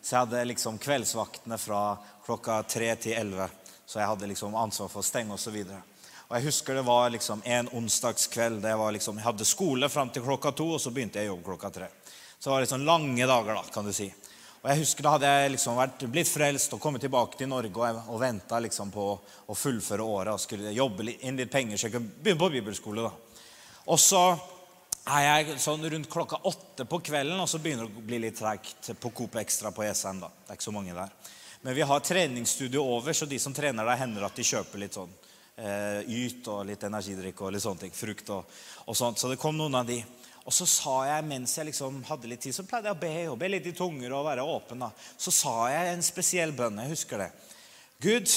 Så jeg hadde liksom kveldsvaktene fra klokka tre til elleve. Så jeg hadde liksom ansvar for å stenge osv. Og jeg husker det var liksom en onsdagskveld. Det var liksom, jeg hadde skole fram til klokka to, og så begynte jeg å jobbe klokka tre. Så det var litt sånn lange dager, da, kan du si. Og jeg husker Da hadde jeg liksom vært, blitt frelst og kommet tilbake til Norge og, og venta liksom på å fullføre året og skulle jobbe inn litt penger så jeg kunne begynne på bibelskole. da. Og så er jeg sånn rundt klokka åtte på kvelden, og så begynner det å bli litt treigt på Coop Extra på ESM da. Det er ikke så mange der. Men vi har treningsstudio over, så de som trener der, hender at de kjøper litt sånn eh, Yt og litt energidrikk og litt sånne ting. Frukt og, og sånt. Så det kom noen av de. Og så sa jeg, mens jeg liksom hadde litt tid, så pleide jeg å be og be litt i tunger og være åpen. da. Så sa jeg en spesiell bønn. Jeg husker det. Gud,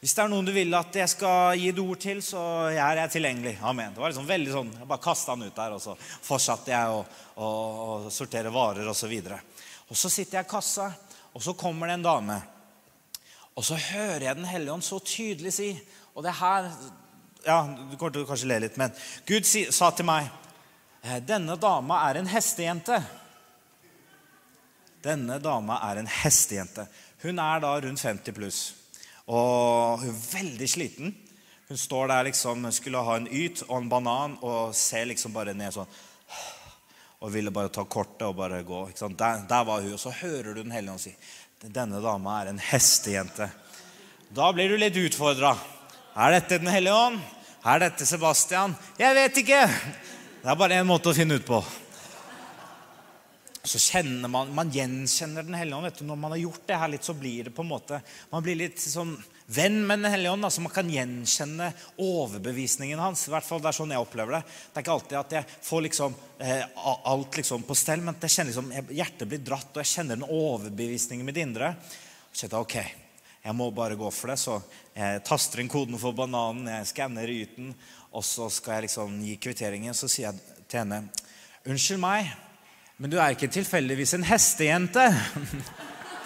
hvis det er noen du vil at jeg skal gi et ord til, så er jeg tilgjengelig. Amen. Det var liksom veldig sånn, Jeg bare kasta den ut der, og så fortsatte jeg å, å, å sortere varer osv. Og, så og så sitter jeg i kassa, og så kommer det en dame. Og så hører jeg Den hellige ånd så tydelig si Og det her ja, Du kommer til å kanskje le litt, men Gud sa til meg denne dama er en hestejente. Denne dama er en hestejente. Hun er da rundt 50 pluss. Og hun er veldig sliten. Hun står der liksom, skulle ha en yt og en banan og ser liksom bare ned sånn Og ville bare ta kortet og bare gå. Der, der, var hun. Og så hører du Den hellige ånd si denne dama er en hestejente. Da blir du litt utfordra. Er dette Den hellige ånd? Er dette Sebastian? Jeg vet ikke. Det er bare én måte å finne ut på. Så kjenner man, man gjenkjenner Den hellige ånd. vet du, Når man har gjort det her litt, så blir det på en måte Man blir litt sånn venn med Den hellige ånd. altså Man kan gjenkjenne overbevisningen hans. i hvert fall Det er sånn jeg opplever det. Det er ikke alltid at jeg får liksom eh, alt liksom på stell, men jeg kjenner liksom, hjertet blir dratt, og jeg kjenner den overbevisningen i mitt indre. Så jeg tar, ok, jeg må bare gå for det. Så jeg taster inn koden for bananen, jeg skanner yten, og så skal jeg liksom gi kvitteringen. Så sier jeg til henne Unnskyld meg, men du er ikke tilfeldigvis en hestejente?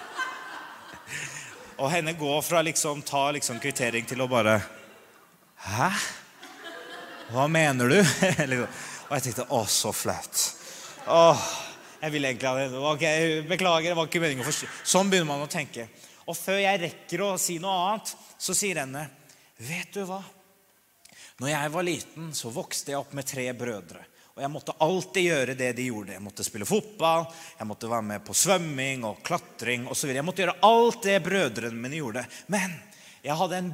og henne går fra liksom ta liksom kvittering til å bare Hæ? Hva mener du? Liksom. og jeg tenkte Å, så flaut. Åh, jeg ville egentlig ha det. Ok, Beklager, det var ikke meningen å forstyrre. Sånn begynner man å tenke. Og før jeg rekker å si noe annet, så sier henne Vet du hva? Når jeg var liten, så vokste jeg opp med tre brødre. Og jeg måtte alltid gjøre det de gjorde. Jeg måtte spille fotball, jeg måtte være med på svømming og klatring osv. Jeg måtte gjøre alt det brødrene mine gjorde. Men jeg hadde en,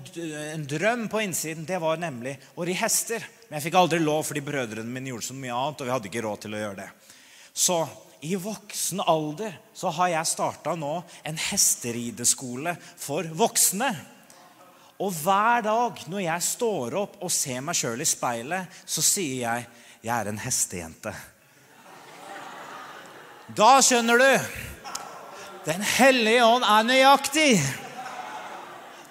en, drøm på innsiden. Det var nemlig å ri hester. Men jeg fikk aldri lov fordi brødrene mine gjorde så mye annet, og vi hadde ikke råd til å gjøre det. Så i voksen alder så har jeg starta nå en hesterideskole for voksne. Og hver dag når jeg står opp og ser meg sjøl i speilet, så sier jeg 'Jeg er en hestejente'. Da skjønner du. Den hellige ånd er nøyaktig.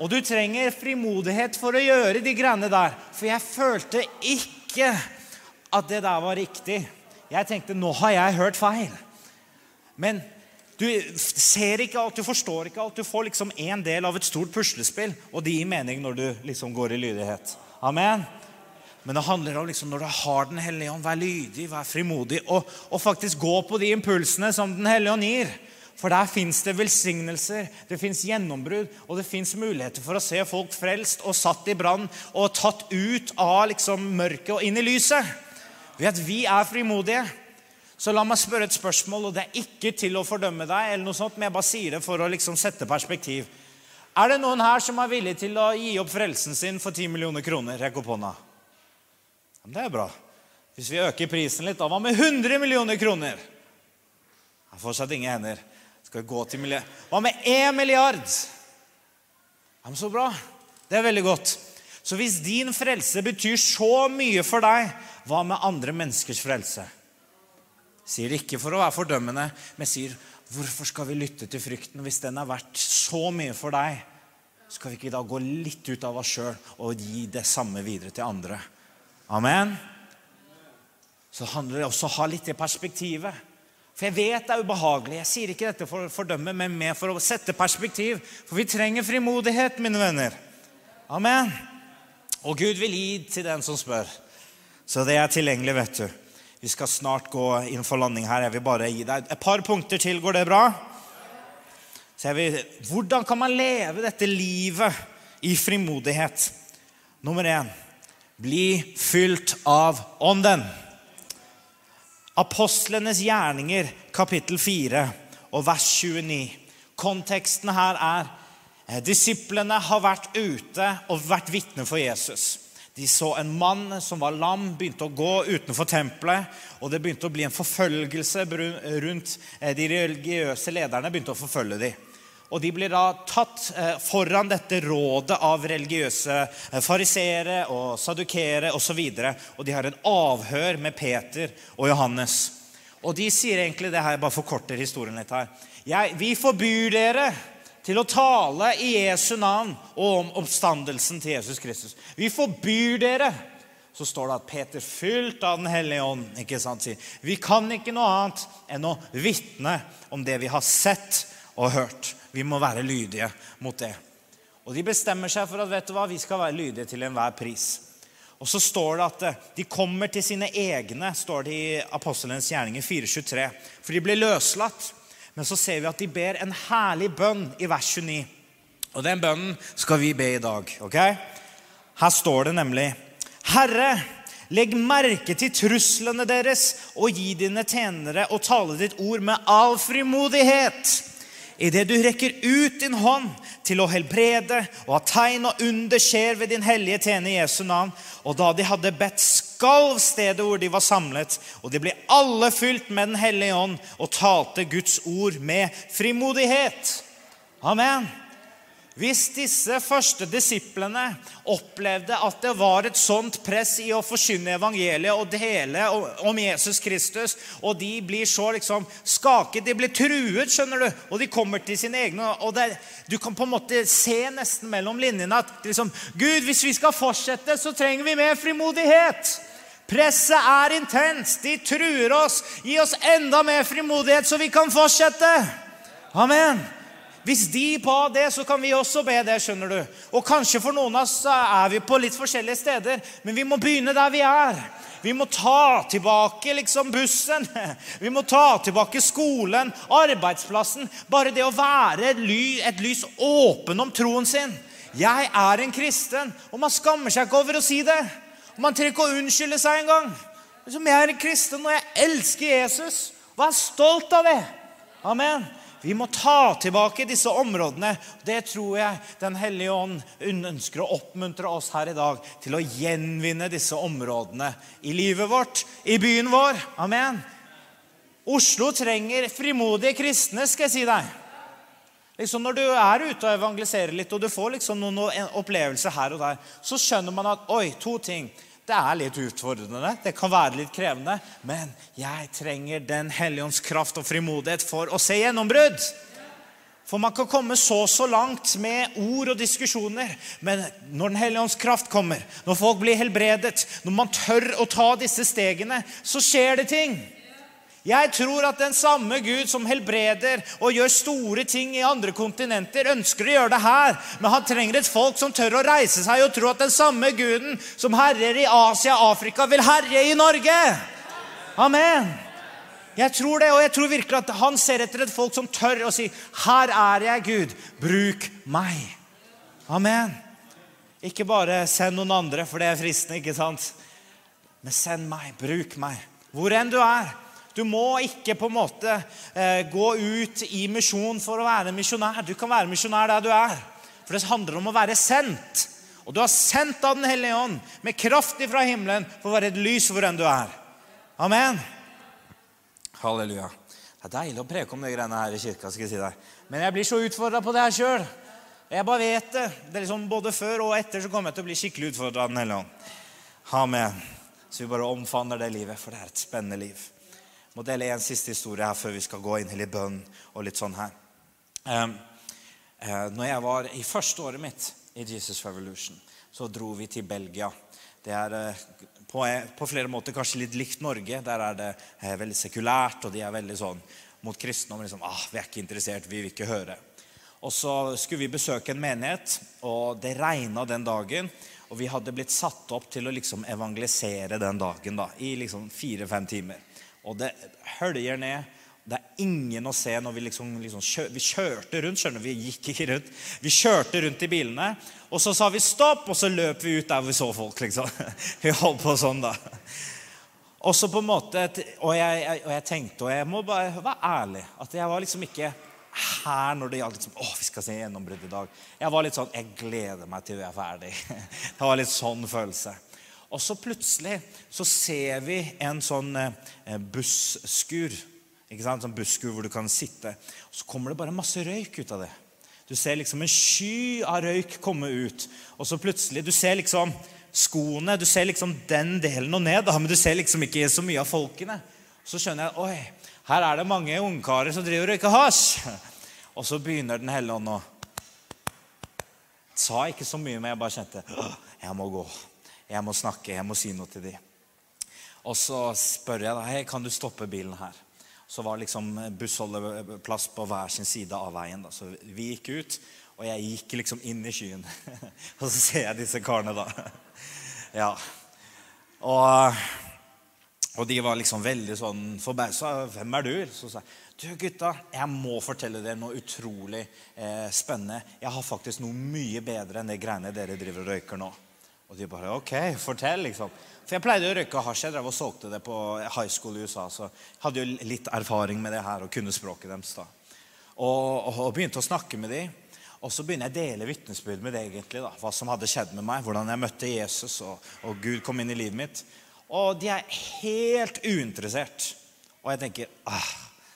Og du trenger frimodighet for å gjøre de greiene der. For jeg følte ikke at det der var riktig. Jeg tenkte nå har jeg hørt feil. Men du ser ikke alt, du forstår ikke alt. Du får liksom en del av et stort puslespill, og det gir mening når du liksom går i lydighet. Amen. Men det handler om liksom når du har Den hellige ånd, vær lydig, vær frimodig, og, og faktisk gå på de impulsene som Den hellige ånd gir. For der fins det velsignelser, det fins gjennombrudd, og det fins muligheter for å se folk frelst og satt i brann og tatt ut av liksom mørket og inn i lyset. Ved at vi er frimodige. Så la meg spørre et spørsmål, og det er ikke til å fordømme deg, eller noe sånt, men jeg bare sier det for å liksom sette perspektiv. Er det noen her som er villig til å gi opp frelsen sin for 10 millioner kroner? Rekk opp hånda. Det er bra. Hvis vi øker prisen litt, da hva med 100 millioner kroner? Jeg har fortsatt ingen hender. Skal vi gå til milliard? Hva med 1 milliard? Ja, men Så bra. Det er veldig godt. Så hvis din frelse betyr så mye for deg, hva med andre menneskers frelse? Sier det ikke for å være fordømmende, men sier hvorfor skal vi lytte til frykten hvis den er verdt så mye for deg? Skal vi ikke da gå litt ut av oss sjøl og gi det samme videre til andre? Amen. Så handler det også om å ha litt i perspektivet. For jeg vet det er ubehagelig. Jeg sier ikke dette for å fordømme, men mer for å sette perspektiv. For vi trenger frimodighet, mine venner. Amen. Og Gud vil gi til den som spør. Så det er tilgjengelig, vet du. Vi skal snart gå inn for landing her. Jeg vil bare gi deg et par punkter til. Går det bra? Vil, hvordan kan man leve dette livet i frimodighet? Nummer én bli fylt av Ånden. Apostlenes gjerninger, kapittel 4 og vers 29. Konteksten her er eh, disiplene har vært ute og vært vitne for Jesus. De så en mann som var lam, begynte å gå utenfor tempelet. Og det begynte å bli en forfølgelse rundt eh, de religiøse lederne. begynte å forfølge dem. Og de blir da tatt eh, foran dette rådet av religiøse eh, fariseere og sadukere osv. Og, så og de har en avhør med Peter og Johannes. Og de sier egentlig det her, bare forkorter historien litt her. Jeg, vi forbyr dere til å tale i Jesu navn og om oppstandelsen til Jesus Kristus. Vi forbyr dere. Så står det at Peter, fylt av Den hellige ånd, ikke sant, sier vi kan ikke noe annet enn å vitne om det vi har sett og hørt. Vi må være lydige mot det. Og de bestemmer seg for at vet du hva, vi skal være lydige til enhver pris. Og så står det at eh, de kommer til sine egne, står det i Apostelens gjerninger 423. For de blir løslatt. Men så ser vi at de ber en herlig bønn i vers 29. Og den bønnen skal vi be i dag. ok? Her står det nemlig Herre, legg merke til truslene deres og gi dine tjenere å tale ditt ord med all frimodighet idet du rekker ut din hånd til å helbrede, og at tegn og under skjer ved din hellige tjener Jesu navn. Og da de hadde bedt, skalv stedet hvor de var samlet, og de ble alle fylt med Den hellige ånd og talte Guds ord med frimodighet. Amen. Hvis disse første disiplene opplevde at det var et sånt press i å forkynne evangeliet og dele om Jesus Kristus, og de blir så liksom skaket, de blir truet, skjønner du, og de kommer til sine egne og det, Du kan på en måte se nesten mellom linjene at liksom, Gud, hvis vi skal fortsette, så trenger vi mer frimodighet. Presset er intenst. De truer oss. Gi oss enda mer frimodighet, så vi kan fortsette. Amen. Hvis de ba det, så kan vi også be det. skjønner du. Og Kanskje for noen av oss er vi på litt forskjellige steder, men vi må begynne der vi er. Vi må ta tilbake liksom bussen. Vi må ta tilbake skolen, arbeidsplassen. Bare det å være et, lys åpen om troen sin. Jeg er en kristen. Og man skammer seg ikke over å si det. Man trenger ikke å unnskylde seg engang. Som jeg er en kristen, og jeg elsker Jesus. Vær stolt av det. Amen. Vi må ta tilbake disse områdene. Det tror jeg Den hellige ånd ønsker å oppmuntre oss her i dag til å gjenvinne disse områdene i livet vårt, i byen vår. Amen. Oslo trenger frimodige kristne, skal jeg si deg. Liksom Når du er ute og evangeliserer litt, og du får liksom noen opplevelser her og der, så skjønner man at oi, to ting. Det er litt utfordrende, det kan være litt krevende, men jeg trenger Den hellige ånds kraft og frimodighet for å se gjennombrudd. For man kan komme så så langt med ord og diskusjoner, men når Den hellige ånds kraft kommer, når folk blir helbredet, når man tør å ta disse stegene, så skjer det ting. Jeg tror at den samme Gud som helbreder og gjør store ting i andre kontinenter, ønsker å gjøre det her. Men han trenger et folk som tør å reise seg og tro at den samme Guden som herjer i Asia og Afrika, vil herje i Norge. Amen. Jeg tror det, og jeg tror virkelig at han ser etter et folk som tør å si, 'Her er jeg, Gud. Bruk meg.' Amen. Ikke bare send noen andre, for det er fristende, ikke sant? Men send meg. Bruk meg. Hvor enn du er. Du må ikke på en måte eh, gå ut i misjon for å være misjonær. Du kan være misjonær der du er. For det handler om å være sendt. Og du har sendt av Den hellige ånd med kraft fra himmelen for å være et lys hvor enn du er. Amen. Halleluja. Det er deilig å preke om de greiene her i kirka. skal jeg si deg. Men jeg blir så utfordra på det her sjøl. Jeg bare vet det. det er liksom både før og etter så kommer jeg til å bli skikkelig utfordra av Den hellige ånd. Amen. Så vi bare omfavner det livet, for det er et spennende liv må dele en siste historie her før vi skal gå inn i litt bønn og litt sånn her. Um, uh, når jeg var i første året mitt i Jesus Revolution, så dro vi til Belgia. Det er uh, på, flere måter kanskje litt likt Norge. Der er det uh, veldig sekulært, og de er veldig sånn mot kristendom. Liksom, ah, 'Vi er ikke interessert, vi vil ikke høre'. Og så skulle vi besøke en menighet, og det regna den dagen. Og vi hadde blitt satt opp til å liksom evangelisere den dagen da, i liksom fire-fem timer. Og det høljer ned. Det er ingen å se når vi liksom, liksom kjør, Vi kjørte rundt, skjønner Vi gikk ikke rundt. Vi kjørte rundt i bilene, og så sa vi stopp, og så løp vi ut der vi så folk. liksom. Vi holdt på sånn, da. Og så på en måte, og jeg, og jeg, tenkte, og jeg må bare være ærlig, at jeg var liksom ikke her når det gjaldt liksom, å, vi skal se gjennombrudd i dag. Jeg var litt sånn Jeg gleder meg til vi er ferdig. Det var litt sånn følelse. Og så plutselig så ser vi en sånn eh, busskur. Ikke sant? Sånn busskur hvor du kan sitte. Og så kommer det bare masse røyk ut av det. Du ser liksom en sky av røyk komme ut. Og så plutselig Du ser liksom skoene, du ser liksom den delen og ned, men du ser liksom ikke så mye av folkene. Så skjønner jeg oi, her er det mange ungkarer som driver og røyker hasj. Og så begynner Den hellige ånd å Sa ikke så mye, men jeg bare kjente jeg må gå. Jeg må snakke, jeg må si noe til dem. Og så spør jeg da, hei, kan du stoppe bilen her. Så var liksom bussholdeplass på hver sin side av veien. da. Så vi gikk ut, og jeg gikk liksom inn i skyen. og så ser jeg disse karene, da. ja. Og, og, de var liksom veldig sånn forbausa. 'Hvem er du?' Så sa jeg, 'Du, gutta, jeg må fortelle dere noe utrolig eh, spennende.' 'Jeg har faktisk noe mye bedre enn det greiene dere driver og røyker nå.' Og de bare OK, fortell, liksom. For jeg pleide å røyke hasj. Jeg drev og solgte det på high school i USA. Så jeg hadde jo litt erfaring med det her og kunne språket deres. da. Og, og, og begynte å snakke med dem. Og så begynner jeg å dele vitnesbyrd med det egentlig. da, Hva som hadde skjedd med meg. Hvordan jeg møtte Jesus, og, og Gud kom inn i livet mitt. Og de er helt uinteressert. Og jeg tenker ah,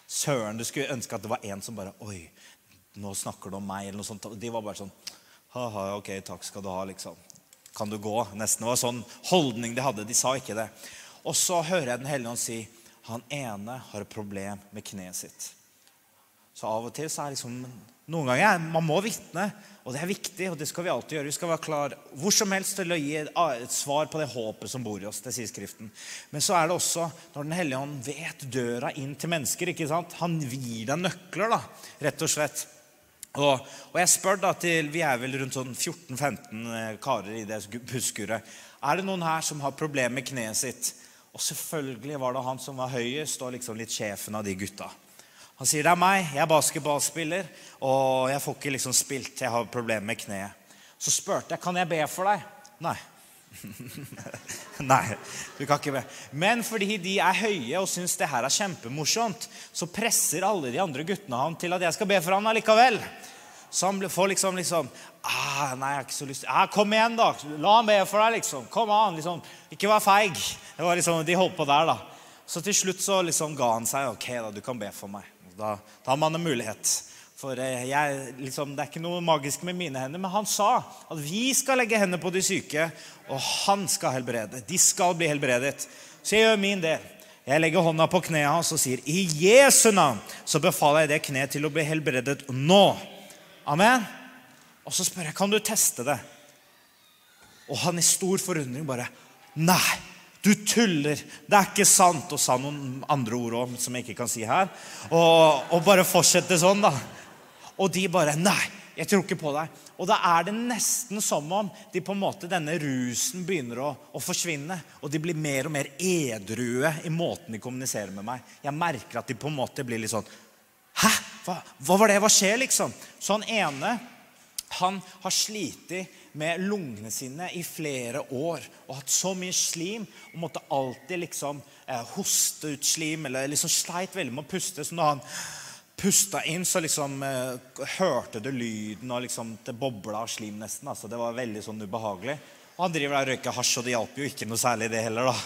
Søren, du skulle ønske at det var en som bare Oi, nå snakker du om meg, eller noe sånt. Og De var bare sånn Ha-ha, ok, takk skal du ha, liksom kan du gå. Nesten det var sånn holdning de hadde. De sa ikke det. Og så hører jeg Den hellige ånd si han ene har et problem med kneet sitt. Så av og til så er liksom Noen ganger man må vitne, og det er viktig. og det skal Vi alltid gjøre. Vi skal være klar hvor som helst til å gi et svar på det håpet som bor i oss. det sier Skriften. Men så er det også når Den hellige ånd vet døra inn til mennesker. ikke sant? Han gir deg nøkler, da, rett og slett. Og, og, jeg spør da til Vi er vel rundt sånn 14-15 eh, karer i det busskuret. Er det noen her som har problemer med kneet sitt? Og selvfølgelig var det han som var høyest og liksom litt sjefen av de gutta. Han sier det er meg, jeg er basketballspiller, og jeg får ikke liksom spilt. Jeg har problemer med kneet. Så spurte jeg kan jeg be for deg. Nei. Nei, du kan ikke be. Men fordi de er høye og syns det her er kjempemorsomt, så presser alle de andre guttene han til at jeg skal be for han allikevel. Så han får liksom liksom ah, Nei, jeg har ikke så lyst ah, Kom igjen, da. La han be for deg, liksom. Kom an. liksom. Ikke vær feig. Det var liksom, De holdt på der, da. Så til slutt så liksom ga han seg. Ok, da, du kan be for meg. Da, da har man en mulighet. For eh, jeg, liksom, Det er ikke noe magisk med mine hender, men han sa at vi skal legge hendene på de syke, og han skal helbrede. De skal bli helbredet. Så jeg gjør min del. Jeg legger hånda på kneet hans og sier i Jesu navn så befaler jeg det kneet til å bli helbredet nå. Amen. Og så spør jeg kan du teste det. Og han i stor forundring bare Nei, du tuller. Det er ikke sant. Og sa noen andre ord òg, som jeg ikke kan si her. Og, og bare fortsette sånn, da. Og de bare Nei, jeg tror ikke på deg. Og da er det nesten som om de på en måte, denne rusen begynner å, å, forsvinne. Og de blir mer og mer edrue i måten de kommuniserer med meg. Jeg merker at de på en måte blir litt sånn Hæ? Hva, hva var det? Hva skjer, liksom? Så han ene han har slitt med lungene sine i flere år og hatt så mye slim og måtte alltid liksom eh, hoste ut slim eller liksom sleit veldig med å puste. Så når han pusta inn, så liksom eh, hørte du lyden og liksom det bobla av slim nesten. altså Det var veldig sånn ubehagelig. Og han driver der og røyker hasj, og det hjalp jo ikke noe særlig, det heller. da.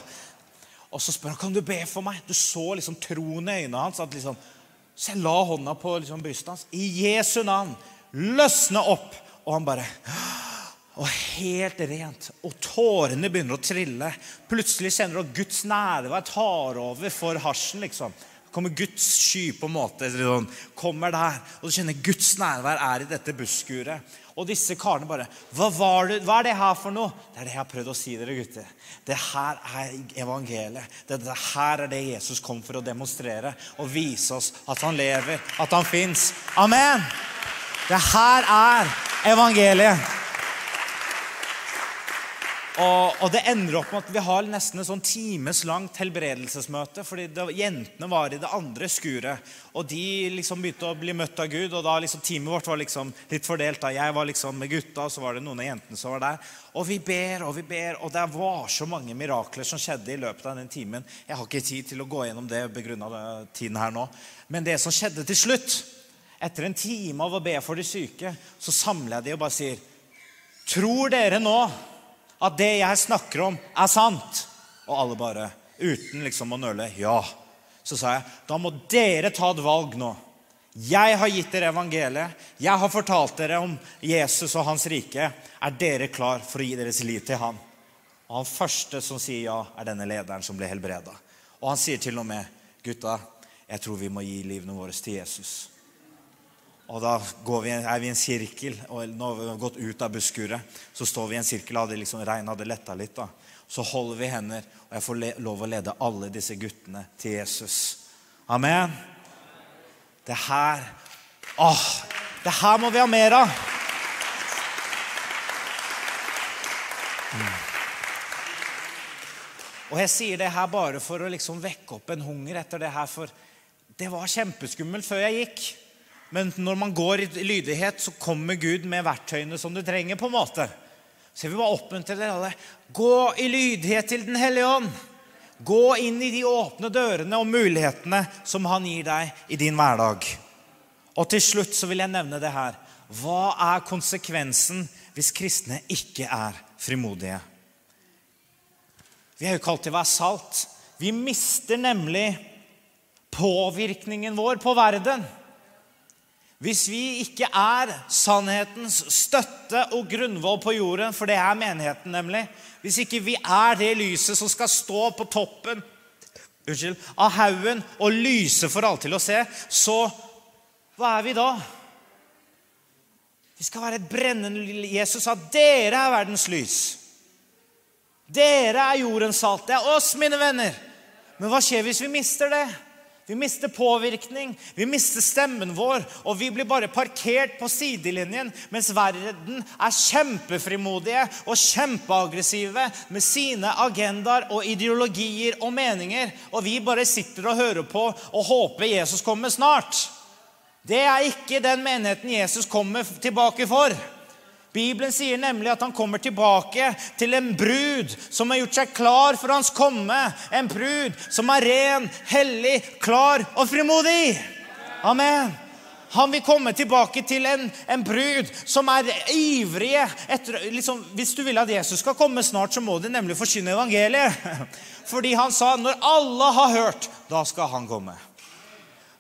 Og så spør han kan du be for meg. Du så liksom troen i øynene hans. at liksom så jeg la hånda på liksom brystet hans. I Jesu navn. Løsne opp. Og han bare Og helt rent. Og tårene begynner å trille. Plutselig kjenner du at Guds nærvær tar over for hasjen. liksom. Kommer Guds sky på en måte. Sånn, kommer der, Og du kjenner Guds nærvær er i dette busskuret. Og disse karene bare hva, det, hva, er det her for noe? Det er det jeg har prøvd å si dere, gutter. Det her er evangeliet. Det, det her er det Jesus kom for å demonstrere og vise oss at han lever, at han fins. Amen! Det her er evangeliet. Og, og, det ender opp med at vi har nesten et sånn times langt helbredelsesmøte. fordi det, Jentene var i det andre skuret, og de liksom begynte å bli møtt av Gud. og da liksom Teamet vårt var liksom litt fordelt. da Jeg var liksom med gutta, og så var det noen av jentene som var der. Og vi ber og vi ber, og det var så mange mirakler som skjedde i løpet av den timen. Jeg har ikke tid til å gå gjennom det begrunna tiden her nå. Men det som skjedde til slutt Etter en time av å be for de syke, så samler jeg de og bare sier Tror dere nå at det jeg snakker om, er sant? Og alle bare, uten liksom å nøle, ja. Så sa jeg, da må dere ta et valg nå. Jeg har gitt dere evangeliet. Jeg har fortalt dere om Jesus og hans rike. Er dere klar for å gi deres liv til han? Og Han første som sier ja, er denne lederen som ble helbreda. Og han sier til og med, gutta, jeg tror vi må gi livene våre til Jesus. Og da vi, er vi i en sirkel, og nå har vi gått ut av busskuret. Så står vi i en sirkel, hadde liksom, regnet hadde letta litt. da. Så holder vi hender, og jeg får lov å lede alle disse guttene til Jesus. Amen. Det her Åh, det her må vi ha mer av. Og jeg sier det her bare for å liksom vekke opp en hunger etter det her, for det var kjempeskummelt før jeg gikk. Men når man går i lydighet, så kommer Gud med verktøyene som du trenger. på en måte. Så jeg vil bare oppmuntre dere alle. Gå i lydighet til Den hellige ånd. Gå inn i de åpne dørene og mulighetene som han gir deg i din hverdag. Og til slutt så vil jeg nevne det her. Hva er konsekvensen hvis kristne ikke er frimodige? Vi er jo kalt til å være salt. Vi mister nemlig påvirkningen vår på verden. Hvis vi ikke er sannhetens støtte og grunnvoll på jorden, for det er menigheten nemlig Hvis ikke vi er det lyset som skal stå på toppen unnskyld, av haugen og lyse for alle til å se, så hva er vi da? Vi skal være et brennende Jesus sa dere er verdens lys. Dere er jordens salt. Det er oss, mine venner. Men hva skjer hvis vi mister det? Vi mister påvirkning, vi mister stemmen vår, og vi blir bare parkert på sidelinjen mens verden er kjempefrimodige og kjempeaggressive med sine agendaer og ideologier og meninger, og vi bare sitter og hører på og håper Jesus kommer snart. Det er ikke den menigheten Jesus kommer tilbake for. Bibelen sier nemlig at han kommer tilbake til en brud som har gjort seg klar for hans komme. En brud som er ren, hellig, klar og frimodig. Amen. Han vil komme tilbake til en, en brud som er ivrige etter liksom, Hvis du vil at Jesus skal komme snart, så må du nemlig forkynne evangeliet. Fordi han sa når alle har hørt, da skal han komme.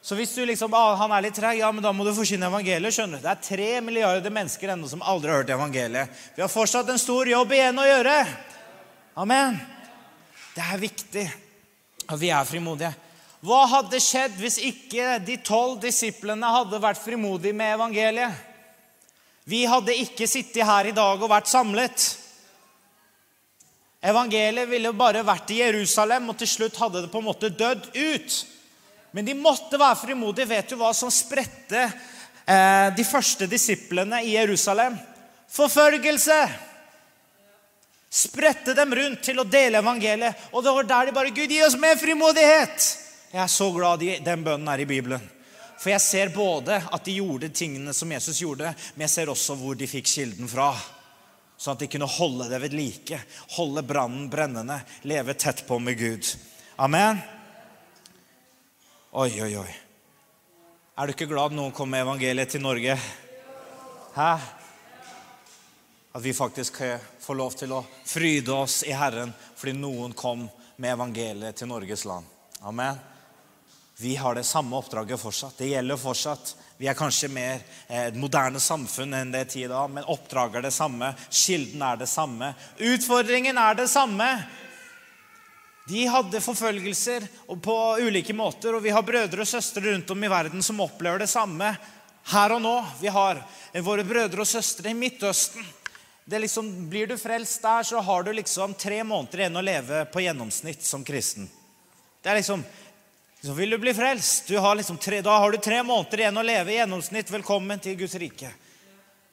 Så hvis du liksom, ah, han er litt treg, ja, men da må du forkynne evangeliet. skjønner du. Det er tre milliarder mennesker ennå som aldri har hørt evangeliet. Vi har fortsatt en stor jobb igjen å gjøre. Amen. Det er viktig at vi er frimodige. Hva hadde skjedd hvis ikke de tolv disiplene hadde vært frimodige med evangeliet? Vi hadde ikke sittet her i dag og vært samlet. Evangeliet ville bare vært i Jerusalem, og til slutt hadde det på en måte dødd ut. Men de måtte være frimodige. Vet du hva som spredte eh, de første disiplene i Jerusalem? Forfølgelse! Spredte dem rundt til å dele evangeliet. Og det var der de bare Gud, gi oss mer frimodighet! Jeg er så glad i den bønnen er i Bibelen. For jeg ser både at de gjorde tingene som Jesus gjorde, men jeg ser også hvor de fikk kilden fra. Sånn at de kunne holde det ved like, holde brannen brennende, leve tett på med Gud. Amen. Oi, oi, oi. Er du ikke glad noen kom med evangeliet til Norge? Hæ? At vi faktisk får lov til å fryde oss i Herren fordi noen kom med evangeliet til Norges land. Amen. Vi har det samme oppdraget fortsatt. Det gjelder fortsatt. Vi er kanskje mer et moderne samfunn enn det tid da, men oppdraget er det samme. Kilden er det samme. Utfordringen er det samme. De hadde forfølgelser på ulike måter, og vi har brødre og søstre rundt om i verden som opplever det samme her og nå. Vi har våre brødre og søstre i Midtøsten. Liksom, blir du frelst der, så har du liksom tre måneder igjen å leve på gjennomsnitt som kristen. Det er liksom, så Vil du bli frelst, du har liksom tre, da har du tre måneder igjen å leve i gjennomsnitt. Velkommen til Guds rike.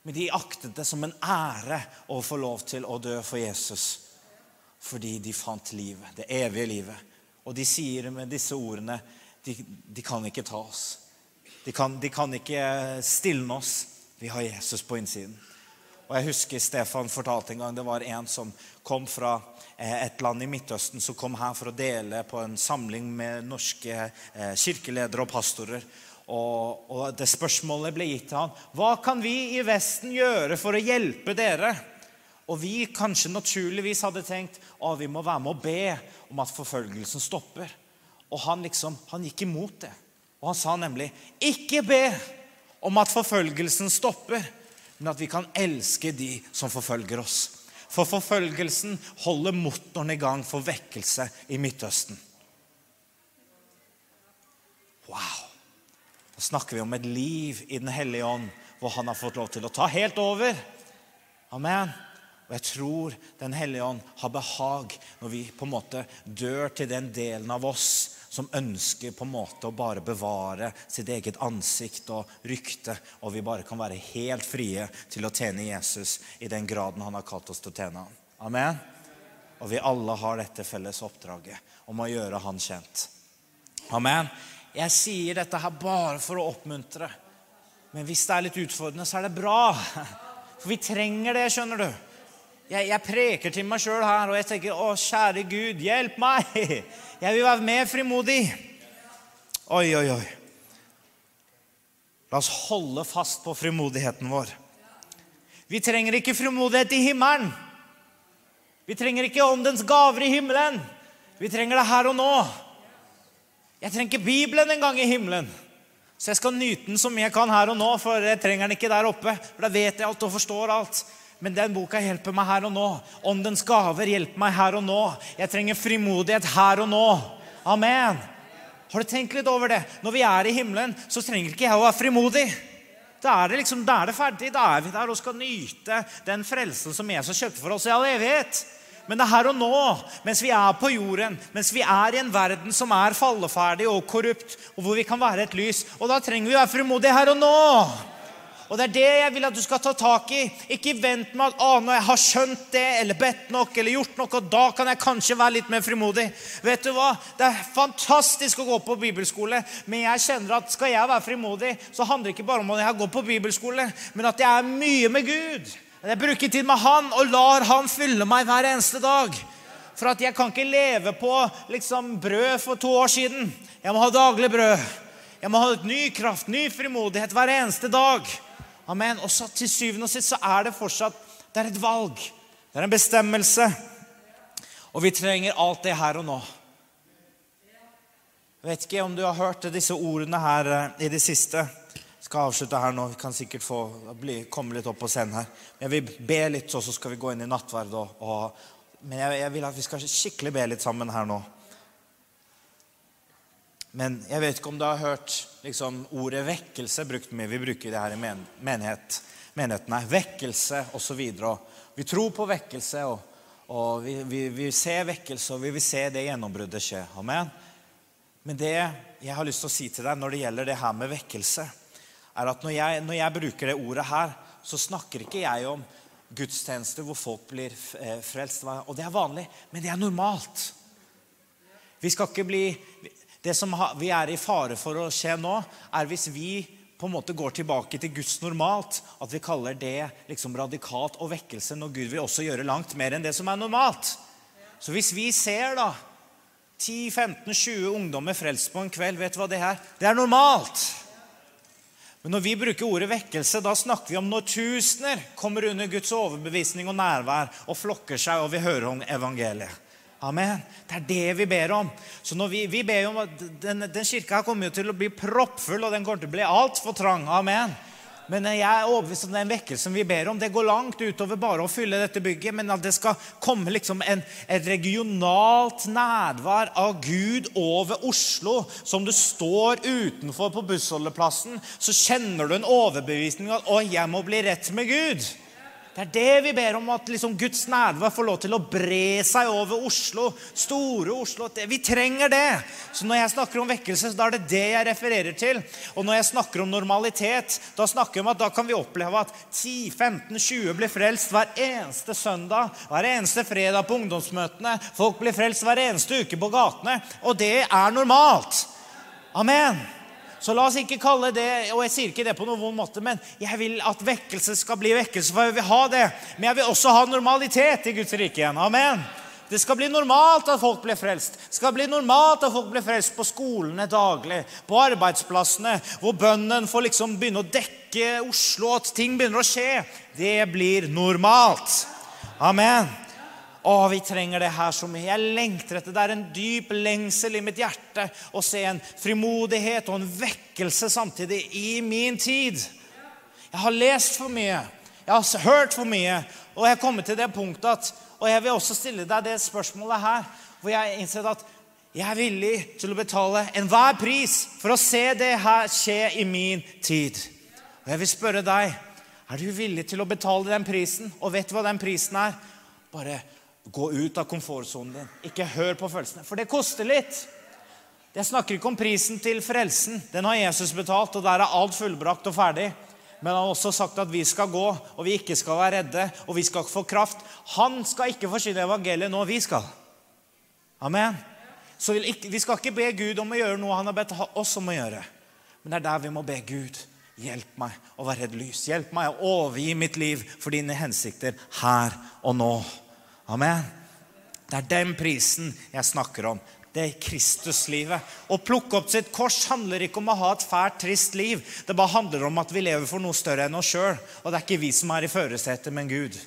Men de aktet det som en ære å få lov til å dø for Jesus fordi de fant livet, det evige livet. Og de sier med disse ordene de, de kan ikke ta oss. De kan, de kan ikke stilne oss. Vi har Jesus på innsiden. Og jeg husker Stefan fortalte en gang det var en som kom fra eh, et land i Midtøsten, som kom her for å dele på en samling med norske eh, kirkeledere og pastorer. Og, og det spørsmålet ble gitt til han. Hva kan vi i Vesten gjøre for å hjelpe dere? Og vi kanskje naturligvis hadde tenkt at vi må være med å be om at forfølgelsen stopper. Og han liksom, han gikk imot det. Og han sa nemlig ikke be om at forfølgelsen stopper, men at vi kan elske de som forfølger oss. For forfølgelsen holder motoren i gang for vekkelse i Midtøsten. Wow! Da snakker vi om et liv i Den hellige ånd hvor han har fått lov til å ta helt over. Amen. Og jeg tror Den hellige ånd har behag når vi på en måte dør til den delen av oss som ønsker på en måte å bare bevare sitt eget ansikt og rykte, og vi bare kan være helt frie til å tjene Jesus i den graden han har kalt oss til å tjene ham. Amen. Og vi alle har dette felles oppdraget om å gjøre han kjent. Amen. Jeg sier dette her bare for å oppmuntre. Men hvis det er litt utfordrende, så er det bra. For vi trenger det, skjønner du. Jeg, jeg preker til meg sjøl her, og jeg tenker å, kjære Gud, hjelp meg. Jeg vil være mer frimodig. Oi, oi, oi. La oss holde fast på frimodigheten vår. Vi trenger ikke frimodighet i himmelen. Vi trenger ikke åndens gaver i himmelen. Vi trenger det her og nå. Jeg trenger ikke Bibelen en gang i himmelen. Så jeg skal nyte den mye jeg kan her og nå, for jeg trenger den ikke der oppe. For da vet jeg alt og forstår alt. Men den boka hjelper meg her og nå. Åndens gaver hjelper meg her og nå. Jeg trenger frimodighet her og nå. Amen. Har du tenkt litt over det? Når vi er i himmelen, så trenger ikke jeg å være frimodig. Da er det liksom, da er det ferdig. Da er vi der og skal nyte den frelsen som Jesus kjøpte for oss i all evighet. Men det er her og nå, mens vi er på jorden, mens vi er i en verden som er falleferdig og korrupt, og hvor vi kan være et lys. Og da trenger vi å være frimodige her og nå. Og Det er det jeg vil at du skal ta tak i. Ikke vent med at å, når jeg har skjønt det, eller bedt nok, eller gjort noe, da kan jeg kanskje være litt mer frimodig. Vet du hva? Det er fantastisk å gå på bibelskole, men jeg kjenner at skal jeg være frimodig, så handler det ikke bare om at jeg har gått på bibelskole, men at jeg er mye med Gud. Jeg bruker tid med Han og lar Han fylle meg hver eneste dag. For at jeg kan ikke leve på liksom, brød for to år siden. Jeg må ha daglig brød. Jeg må ha et ny kraft, ny frimodighet hver eneste dag. Amen. Og så til syvende og sist så er det fortsatt det er et valg. Det er en bestemmelse. Og vi trenger alt det her og nå. Jeg vet ikke om du har hørt disse ordene her eh, i det siste skal avslutte her nå. Vi kan sikkert få bli, komme litt opp på scenen her. Jeg vil be litt, så skal vi gå inn i nattverd. Og, og, men jeg, jeg, vil at vi skal skikkelig be litt sammen her nå. Men jeg vet ikke om du har hørt liksom, ordet vekkelse brukt mye. Vi bruker det her i men, menighet, menighetene. Vekkelse osv. Vi tror på vekkelse, og, og vi, vi, vi, ser vekkelse, og vi vil se det gjennombruddet skje. Amen. Men det jeg har lyst til å si til deg når det gjelder det her med vekkelse, er at når jeg, når jeg bruker det ordet her, så snakker ikke jeg om gudstjenester hvor folk blir eh, frelst. Og det er vanlig, men det er normalt. Vi skal ikke bli Det som vi er i fare for å skje nå, er hvis vi på en måte går tilbake til Guds normalt, at vi kaller det liksom radikalt og vekkelse, når Gud vil også gjøre langt mer enn det som er normalt. Så hvis vi ser da 10-15-20 ungdommer frelst på en kveld, vet du hva det er? Det er normalt. Men når vi bruker ordet vekkelse, da snakker vi om når tusener kommer under Guds overbevisning og nærvær og flokker seg og vi hører om evangeliet. Amen. Det er det vi ber om. Så vi, vi ber om at den, den kirka kommer til å bli proppfull, og den kommer til å bli altfor trang. Amen. Men jeg er overbevist om den vekkelsen vi ber om. Det går langt utover bare å fylle dette bygget, men at det skal komme liksom en, et regionalt nærvær av Gud over Oslo. Som du står utenfor på bussholdeplassen, så kjenner du en overbevisning at 'Å, jeg må bli rett med Gud'. Det er det vi ber om, at liksom Guds nærvær får lov til å bre seg over Oslo. Store Oslo. Vi trenger det. Så når jeg snakker om vekkelse, da er det det jeg refererer til. Og når jeg snakker om normalitet, da snakker jeg om at da kan vi oppleve at 10-15-20 blir frelst hver eneste søndag. Hver eneste fredag på ungdomsmøtene. Folk blir frelst hver eneste uke på gatene. Og det er normalt. Amen. Så la oss ikke kalle det Og jeg sier ikke det på noen vond måte, men jeg vil at vekkelse skal bli vekkelse, for jeg vil ha det. Men jeg vil også ha normalitet i Guds rike igjen. Amen. Det skal bli normalt at folk blir frelst. Det skal bli normalt at folk blir frelst på skolene daglig, på arbeidsplassene, hvor bønnen får liksom begynne å dekke Oslo, at ting begynner å skje. Det blir normalt. Amen. Å, vi trenger det her så mye. Jeg lengter etter det. er en dyp lengsel i mitt hjerte å se en frimodighet og en vekkelse samtidig i min tid. Jeg har lest for mye. Jeg har hørt for mye. Og jeg har kommet til det punktet at Og jeg vil også stille deg det spørsmålet her, hvor jeg har innsett at jeg er villig til å betale enhver pris for å se det her skje i min tid. Og jeg vil spørre deg er du villig til å betale den prisen. Og vet du hva den prisen er? Bare gå ut av komfortsonen din. Ikke hør på følelsene, for det koster litt. Jeg snakker ikke om prisen til frelsen. Den har Jesus betalt, og der er alt fullbrakt og ferdig. Men han har også sagt at vi skal gå, og vi ikke skal være redde, og vi skal ikke få kraft. Han skal ikke forsyne evangeliet nå, vi skal. Amen. Så vi skal ikke be Gud om å gjøre noe han har bedt oss om å gjøre. Men det er der vi må be Gud. Hjelp meg å være et lys. Hjelp meg å overgi mitt liv for dine hensikter her og nå. Amen. Det er den prisen jeg snakker om det er Kristuslivet. Å plukke opp sitt kors handler ikke om å ha et fælt, trist liv. Det bare handler om at vi lever for noe større enn oss sjøl. Og det er ikke vi som er i førersetet, men Gud.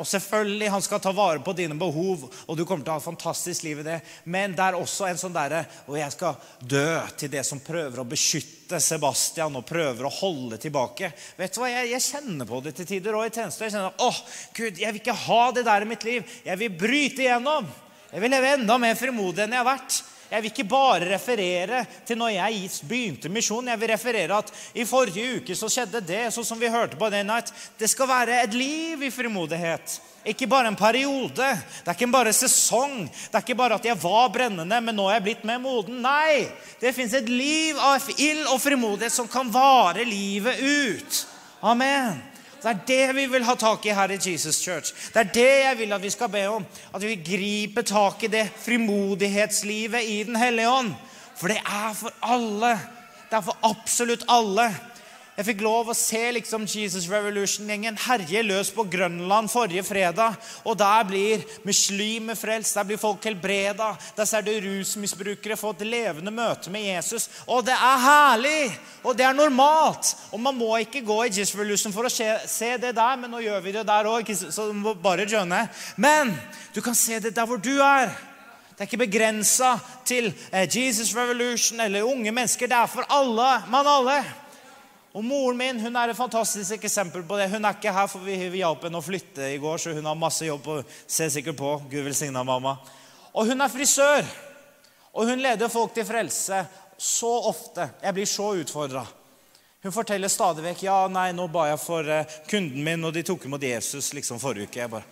Og selvfølgelig, han skal ta vare på dine behov, og du kommer til å ha et fantastisk liv i det. Men det er også en sånn derre Og jeg skal dø til det som prøver å beskytte Sebastian og prøver å holde tilbake. Vet du hva, Jeg, jeg kjenner på det til tider og i tjeneste. Jeg kjenner åh, Gud, jeg vil ikke ha det der i mitt liv. Jeg vil bryte igjennom. Jeg vil leve enda mer frimodig enn jeg har vært. Jeg vil ikke bare referere til når jeg begynte misjon. Jeg vil referere at i forrige uke så skjedde det, sånn som vi hørte på den Night. Det skal være et liv i frimodighet. Ikke bare en periode. Det er ikke bare sesong. Det er ikke bare at jeg var brennende, men nå er jeg blitt mer moden. Nei! Det fins et liv av ild og frimodighet som kan vare livet ut. Amen. Det er det vi vil ha tak i her i Jesus Church. Det er det jeg vil at vi skal be om. At vi griper tak i det frimodighetslivet i Den hellige ånd. For det er for alle. Det er for absolutt alle. Jeg fikk lov å se liksom Jesus Revolution-gjengen herje løs på Grønland forrige fredag. Og der blir muslimer frelst, der blir folk helbreda. Der ser du rusmisbrukere få et levende møte med Jesus. Og det er herlig! Og det er normalt. Og man må ikke gå i Jesus Revolution for å se, se det der, men nå gjør vi det der òg, så du må bare skjønne. Men du kan se det der hvor du er. Det er ikke begrensa til eh, Jesus Revolution eller unge mennesker. Det er for alle, mann alle. Og moren min hun er et fantastisk eksempel på det. Hun er ikke her, for vi, hjalp henne å flytte i går, så hun har masse jobb. og ser sikkert på. Gud velsigne mamma. Og hun er frisør. Og hun leder folk til frelse så ofte. Jeg blir så utfordra. Hun forteller stadig vekk ja, nei, nå ba jeg for uh, kunden min, og de tok imot Jesus liksom forrige uke. Jeg bare,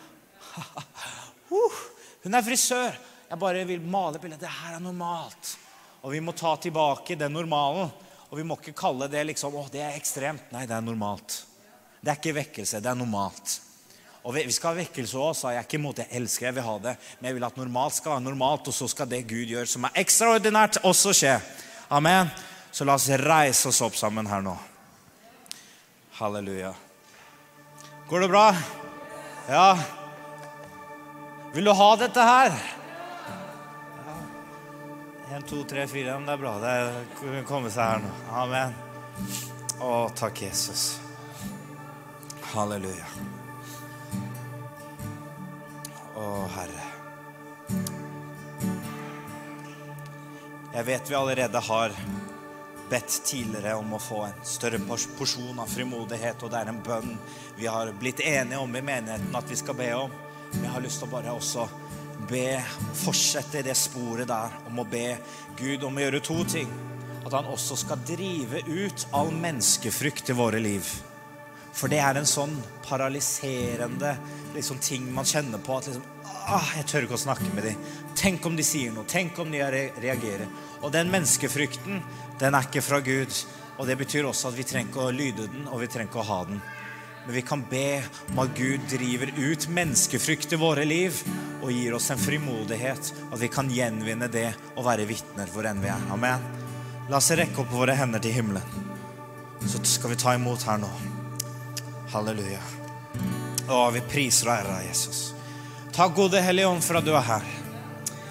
uh, Hun er frisør. Jeg bare vil male bildet. Det her er normalt. Og vi må ta tilbake den normalen. Og vi må ikke kalle det liksom, å, det er ekstremt. Nei, det er normalt. Det er ikke vekkelse, det er normalt. Og Vi skal ha vekkelse òg, sa jeg. ikke imot det. Jeg elsker jeg vil ha det. Men jeg vil at normalt skal være normalt, og så skal det Gud gjør, som er ekstraordinært, også skje. Amen. Så la oss reise oss opp sammen her nå. Halleluja. Går det bra? Ja? Vil du ha dette her? En, to, tre, fire. Det er bra. Det er komme seg her nå. Amen. Å, takk, Jesus. Halleluja. Å, Herre. Jeg vet vi allerede har bedt tidligere om å få en større porsjon av frimodighet, og det er en bønn vi har blitt enige om i menigheten at vi skal be om. Men jeg har lyst til å bare også be, fortsette i det sporet der om å be Gud om å gjøre to ting. At han også skal drive ut all menneskefrykt i våre liv. For det er en sånn paralyserende liksom, ting man kjenner på. At liksom, ah, jeg tør ikke å snakke med dem. Tenk om de sier noe. Tenk om de reagerer. Og den menneskefrykten, den er ikke fra Gud. Og det betyr også at vi trenger ikke å lyde den, og vi trenger ikke å ha den. Men vi kan be om at Gud driver ut menneskefrykt i våre liv og gir oss en frimodighet, at vi kan gjenvinne det og være vitner hvor enn vi er. Amen. La oss rekke opp våre hender til himmelen. Så skal vi ta imot her nå. Halleluja. Å, vi priser og ærer deg, Jesus. Takk, gode Hellige Ånd, for at du er her.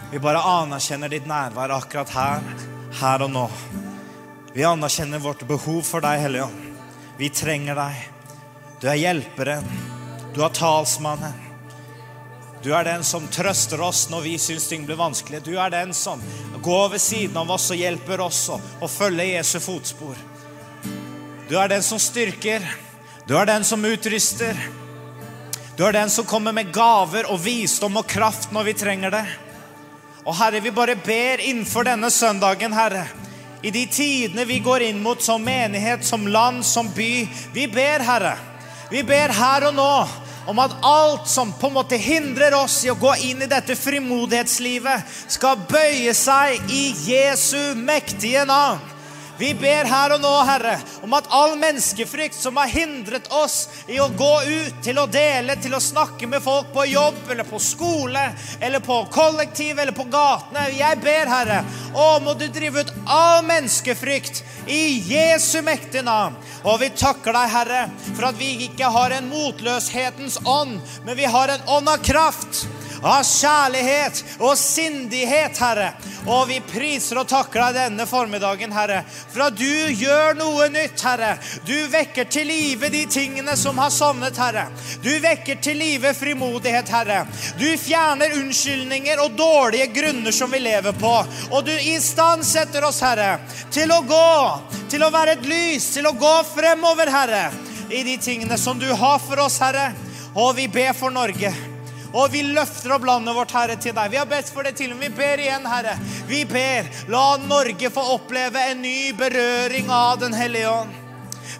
Vi bare anerkjenner ditt nærvær akkurat her, her og nå. Vi anerkjenner vårt behov for deg, Hellige Ånd. Vi trenger deg. Du er hjelperen. Du er talsmannen. Du er den som trøster oss når vi syns ting blir vanskelig. Du er den som går ved siden av oss og hjelper oss å følge Jesu fotspor. Du er den som styrker. Du er den som utruster. Du er den som kommer med gaver og visdom og kraft når vi trenger det. Og Herre, vi bare ber innenfor denne søndagen, Herre, i de tidene vi går inn mot som menighet, som land, som by. Vi ber, Herre. Vi ber her og nå om at alt som på en måte hindrer oss i å gå inn i dette frimodighetslivet, skal bøye seg i Jesu mektige navn. Vi ber her og nå, Herre, om at all menneskefrykt som har hindret oss i å gå ut til å dele, til å snakke med folk på jobb eller på skole eller på kollektiv eller på gatene Jeg ber, Herre, å må du drive ut all menneskefrykt i Jesu mektige navn. Og vi takker deg, Herre, for at vi ikke har en motløshetens ånd, men vi har en ånd av kraft av kjærlighet og sindighet, Herre. Og vi priser og takker deg denne formiddagen, Herre, for at du gjør noe nytt, Herre. Du vekker til live de tingene som har sovnet, Herre. Du vekker til live frimodighet, Herre. Du fjerner unnskyldninger og dårlige grunner som vi lever på. Og du istandsetter oss, Herre, til å gå, til å være et lys, til å gå fremover, Herre, i de tingene som du har for oss, Herre. Og vi ber for Norge. Og vi løfter opp landet vårt, Herre, til deg. Vi har bedt for det til og med. Vi ber igjen, Herre. Vi ber, la Norge få oppleve en ny berøring av Den hellige ånd.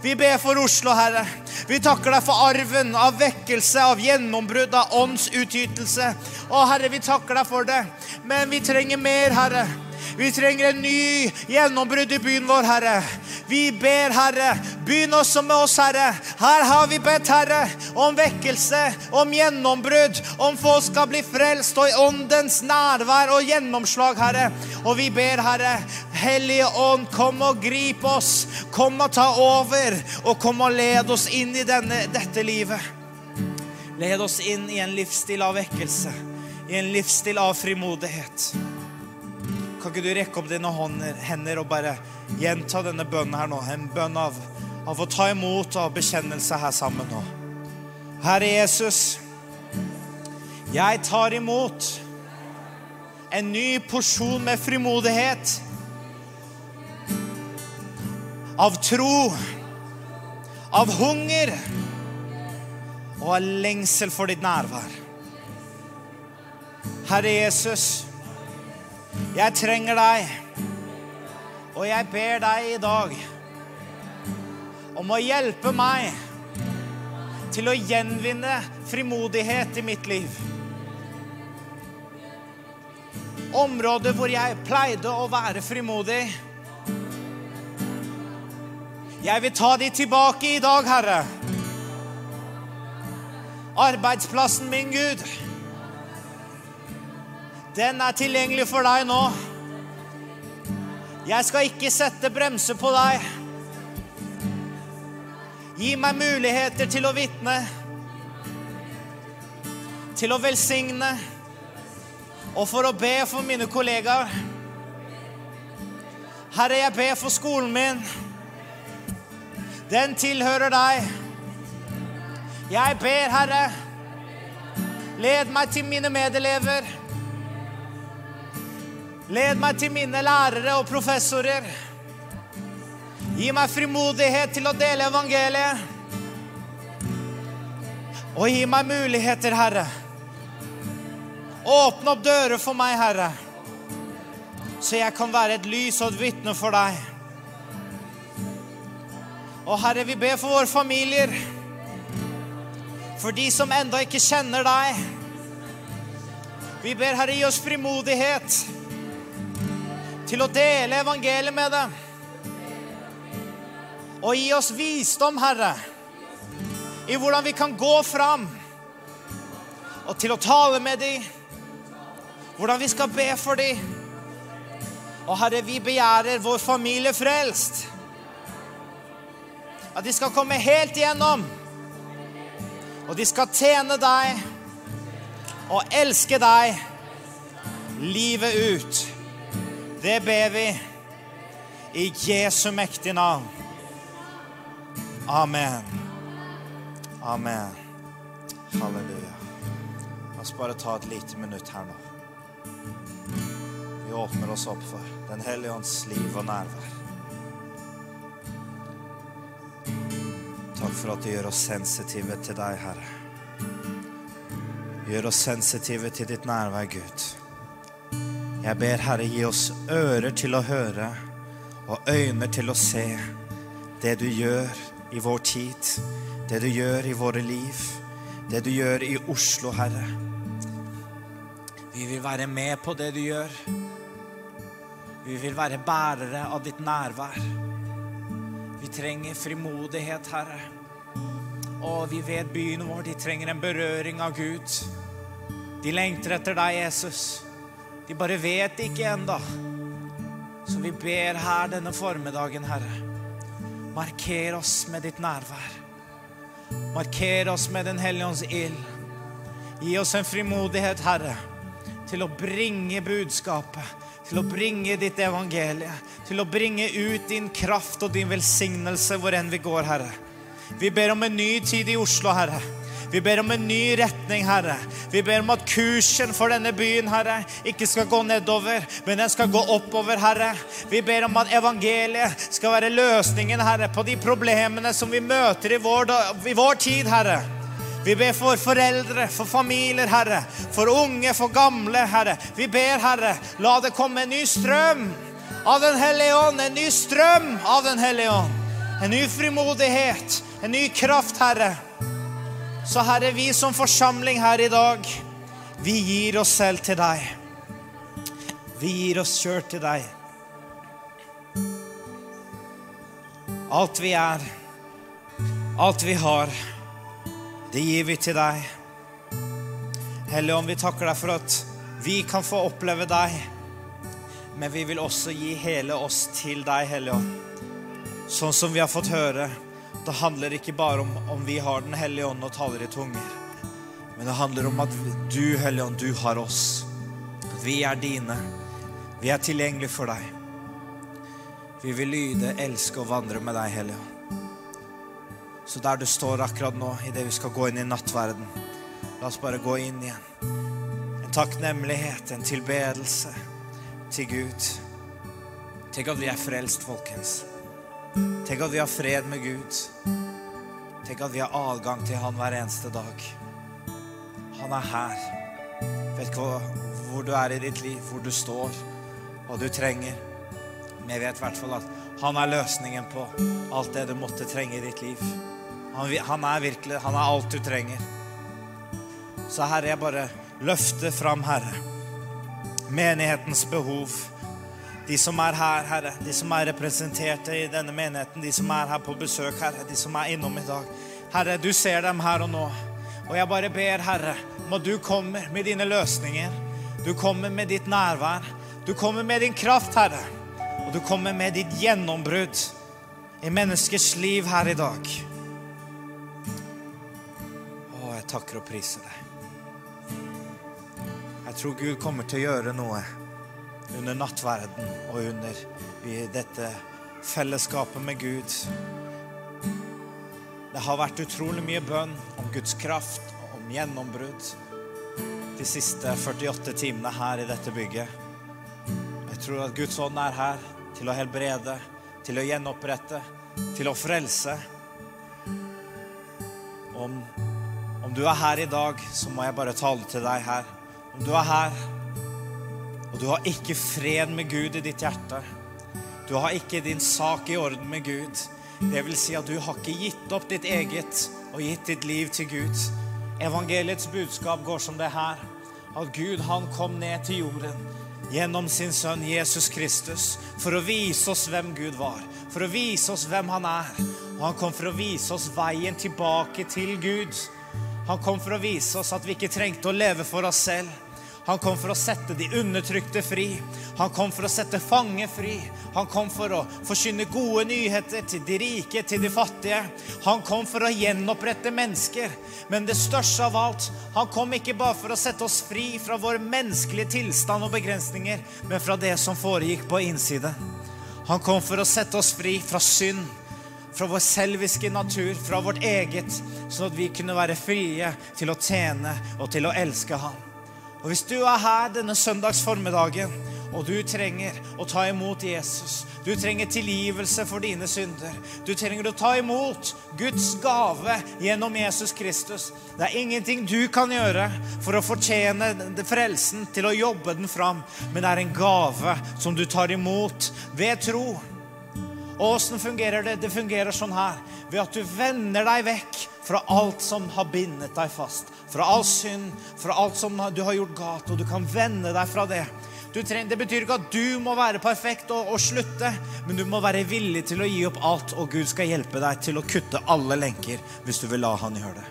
Vi ber for Oslo, Herre. Vi takker deg for arven av vekkelse, av gjennombrudd, av åndsutytelse. Å, Herre, vi takker deg for det. Men vi trenger mer, Herre. Vi trenger en ny gjennombrudd i byen vår, Herre. Vi ber, Herre, begynn også med oss, Herre. Her har vi bedt, Herre, om vekkelse, om gjennombrudd, om folk skal bli frelst, og i åndens nærvær og gjennomslag, Herre. Og vi ber, Herre, Hellige Ånd, kom og grip oss. Kom og ta over, og kom og led oss inn i denne, dette livet. Led oss inn i en livsstil av vekkelse, i en livsstil av frimodighet. Kan ikke du rekke opp dine hender og bare gjenta denne bønnen her nå? En bønn av, av å ta imot av bekjennelse her sammen nå. Herre Jesus, jeg tar imot en ny porsjon med frimodighet. Av tro, av hunger og av lengsel for ditt nærvær. Herre Jesus, jeg trenger deg. Og jeg ber deg i dag om å hjelpe meg til å gjenvinne frimodighet i mitt liv. Områder hvor jeg pleide å være frimodig. Jeg vil ta de tilbake i dag, Herre. Arbeidsplassen min, Gud. Den er tilgjengelig for deg nå. Jeg skal ikke sette bremser på deg. Gi meg muligheter til å vitne, til å velsigne og for å be for mine kollegaer. Herre, jeg ber for skolen min. Den tilhører deg. Jeg ber, Herre, led meg til mine medelever. Led meg til mine lærere og professorer. Gi meg frimodighet til å dele evangeliet. Og gi meg muligheter, Herre. Åpne opp dører for meg, Herre, så jeg kan være et lys og et vitne for deg. Og Herre, vi ber for våre familier, for de som enda ikke kjenner deg. Vi ber, Herre, gi oss frimodighet til å dele evangeliet med dem. Og gi oss visdom, Herre, i hvordan vi kan gå fram og til å tale med dem. Hvordan vi skal be for dem. Og Herre, vi begjærer vår familie frelst. At de skal komme helt igjennom. Og de skal tjene deg. og elske deg livet ut. Det ber vi i Jesu mektige navn. Amen. Amen. Halleluja. La oss bare ta et lite minutt her nå. Vi åpner oss opp for Den hellige ånds liv og nærvær. Takk for at du gjør oss sensitive til deg, Herre. Gjør oss sensitive til ditt nærvær, Gud. Jeg ber Herre, gi oss ører til å høre og øyne til å se det du gjør i vår tid, det du gjør i våre liv, det du gjør i Oslo, Herre. Vi vil være med på det du gjør. Vi vil være bærere av ditt nærvær. Vi trenger frimodighet, Herre. Og vi vet byen vår, de trenger en berøring av Gud. De lengter etter deg, Jesus. De bare vet ikke enda. Så vi ber her denne formiddagen, Herre. Marker oss med ditt nærvær. Marker oss med Den hellige ånds ild. Gi oss en frimodighet, Herre, til å bringe budskapet til å bringe ditt evangelie, til å bringe ut din kraft og din velsignelse hvor enn vi går, Herre. Vi ber om en ny tid i Oslo, Herre. Vi ber om en ny retning, Herre. Vi ber om at kursen for denne byen, Herre, ikke skal gå nedover, men den skal gå oppover, Herre. Vi ber om at evangeliet skal være løsningen, Herre, på de problemene som vi møter i vår, i vår tid, Herre. Vi ber for foreldre, for familier, Herre. For unge, for gamle, Herre. Vi ber, Herre, la det komme en ny strøm av Den hellige ånd. En ny strøm av Den hellige ånd. En ny frimodighet, en ny kraft, Herre. Så Herre, vi som forsamling her i dag, vi gir oss selv til deg. Vi gir oss sjøl til deg. Alt vi er, alt vi har, det gir vi til deg. Hellige Ånd, vi takker deg for at vi kan få oppleve deg. Men vi vil også gi hele oss til deg, Hellige Ånd. Sånn som vi har fått høre. Det handler ikke bare om om vi har Den hellige ånd og taler i tunger. Men det handler om at du, Hellige Ånd, du har oss. At vi er dine. Vi er tilgjengelige for deg. Vi vil lyde, elske og vandre med deg, Hellige Ånd. Så der du står akkurat nå, idet vi skal gå inn i nattverden, la oss bare gå inn igjen. En takknemlighet, en tilbedelse til Gud. Tenk at vi er frelst, folkens. Tenk at vi har fred med Gud. Tenk at vi har adgang til Han hver eneste dag. Han er her. Vet ikke hvor du er i ditt liv, hvor du står, hva du trenger. Men jeg vet i hvert fall at han er løsningen på alt det du måtte trenge i ditt liv. Han, han er virkelig Han er alt du trenger. Så Herre, jeg bare løfter fram, Herre, menighetens behov. De som er her, Herre, de som er representerte i denne menigheten, de som er her på besøk, Herre, de som er innom i dag. Herre, du ser dem her og nå. Og jeg bare ber, Herre, om at du kommer med dine løsninger. Du kommer med ditt nærvær. Du kommer med din kraft, Herre. Og du kommer med ditt gjennombrudd i menneskers liv her i dag. Å, jeg takker og priser deg. Jeg tror Gud kommer til å gjøre noe under nattverden og under dette fellesskapet med Gud. Det har vært utrolig mye bønn om Guds kraft, om gjennombrudd, de siste 48 timene her i dette bygget. Jeg tror at Guds ånd er her til å helbrede, til å gjenopprette, til å frelse. Om, om du er her i dag, så må jeg bare tale til deg her. Om du er her, og du har ikke fred med Gud i ditt hjerte, du har ikke din sak i orden med Gud, det vil si at du har ikke gitt opp ditt eget og gitt ditt liv til Gud. Evangeliets budskap går som det her, at Gud han kom ned til jorden gjennom sin sønn Jesus Kristus for å vise oss hvem Gud var, for å vise oss hvem han er. Og han kom for å vise oss veien tilbake til Gud. Han kom for å vise oss at vi ikke trengte å leve for oss selv. Han kom for å sette de undertrykte fri. Han kom for å sette fange fri. Han kom for å forkynne gode nyheter til de rike, til de fattige. Han kom for å gjenopprette mennesker. Men det største av alt, han kom ikke bare for å sette oss fri fra vår menneskelige tilstand og begrensninger, men fra det som foregikk på innsiden. Han kom for å sette oss fri fra synd, fra vår selviske natur, fra vårt eget, sånn at vi kunne være frie til å tjene og til å elske Han. Og Hvis du er her denne søndags formiddagen, og du trenger å ta imot Jesus, du trenger tilgivelse for dine synder, du trenger å ta imot Guds gave gjennom Jesus Kristus Det er ingenting du kan gjøre for å fortjene frelsen, til å jobbe den fram, men det er en gave som du tar imot ved tro. Og åssen fungerer det? Det fungerer sånn her. Ved at du vender deg vekk fra alt som har bindet deg fast. Fra all synd, fra alt som du har gjort galt. Og du kan vende deg fra det. Trenger, det betyr ikke at du må være perfekt og, og, slutte, men du må være villig til å gi opp alt, og Gud skal hjelpe deg til å kutte alle lenker hvis du vil la Han gjøre det.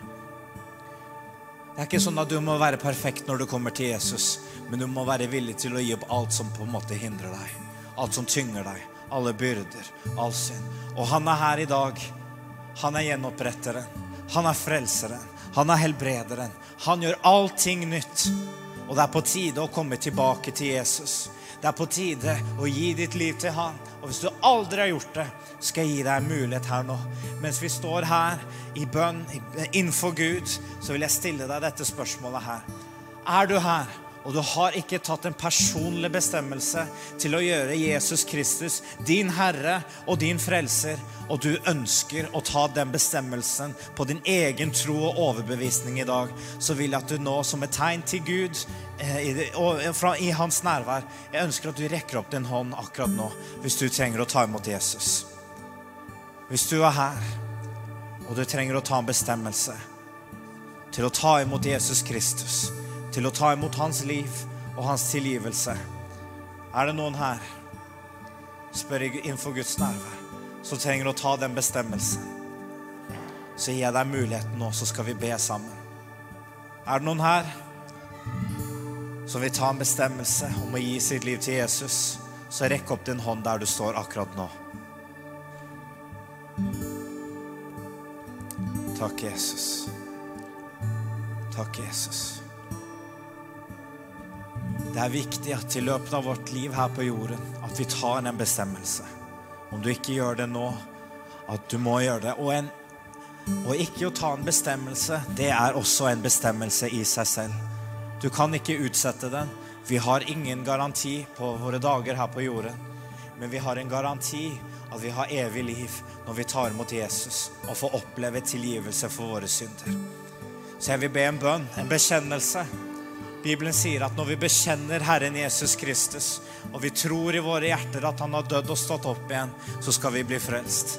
Det er ikke sånn at du må være perfekt når du kommer til Jesus, men du må være villig til å gi opp alt som på en måte hindrer deg. Alt som tynger deg alle byrder, all synd. Og han er her i dag. Han er gjenoppretteren. Han er frelseren. Han er helbrederen. Han gjør allting nytt. Og det er på tide å komme tilbake til Jesus. Det er på tide å gi ditt liv til han. Og hvis du aldri har gjort det, skal jeg gi deg en mulighet her nå. Mens vi står her i bønn innenfor Gud, så vil jeg stille deg dette spørsmålet her. Er du her? Og du har ikke tatt en personlig bestemmelse til å gjøre Jesus Kristus din Herre og din frelser, og du ønsker å ta den bestemmelsen på din egen tro og overbevisning i dag, så vil jeg at du nå, som et tegn til Gud eh, i, fra, i hans nærvær, jeg ønsker at du rekker opp din hånd akkurat nå hvis du trenger å ta imot Jesus. Hvis du er her, og du trenger å ta en bestemmelse til å ta imot Jesus Kristus til å ta imot hans liv og hans tilgivelse. Er det noen her, spør jeg innenfor Guds nærvær, som trenger å ta den bestemmelsen? Så gir jeg deg muligheten nå, så skal vi be sammen. Er det noen her som vil ta en bestemmelse om å gi sitt liv til Jesus, så rekk opp din hånd der du står akkurat nå. Takk, Jesus. Takk, Jesus. Det er viktig at i løpet av vårt liv her på jorden at vi tar en bestemmelse. Om du ikke gjør det nå, at du må gjøre det. Og, en, og ikke å ta en bestemmelse, det er også en bestemmelse i seg selv. Du kan ikke utsette den. Vi har ingen garanti på våre dager her på jorden. Men vi har en garanti at vi har evig liv når vi tar imot Jesus og får oppleve tilgivelse for våre synder. Så jeg vil be en bønn, en bekjennelse Bibelen sier at når vi bekjenner Herren Jesus Kristus, og vi tror i våre hjerter at han har dødd og stått opp igjen, så skal vi bli frelst.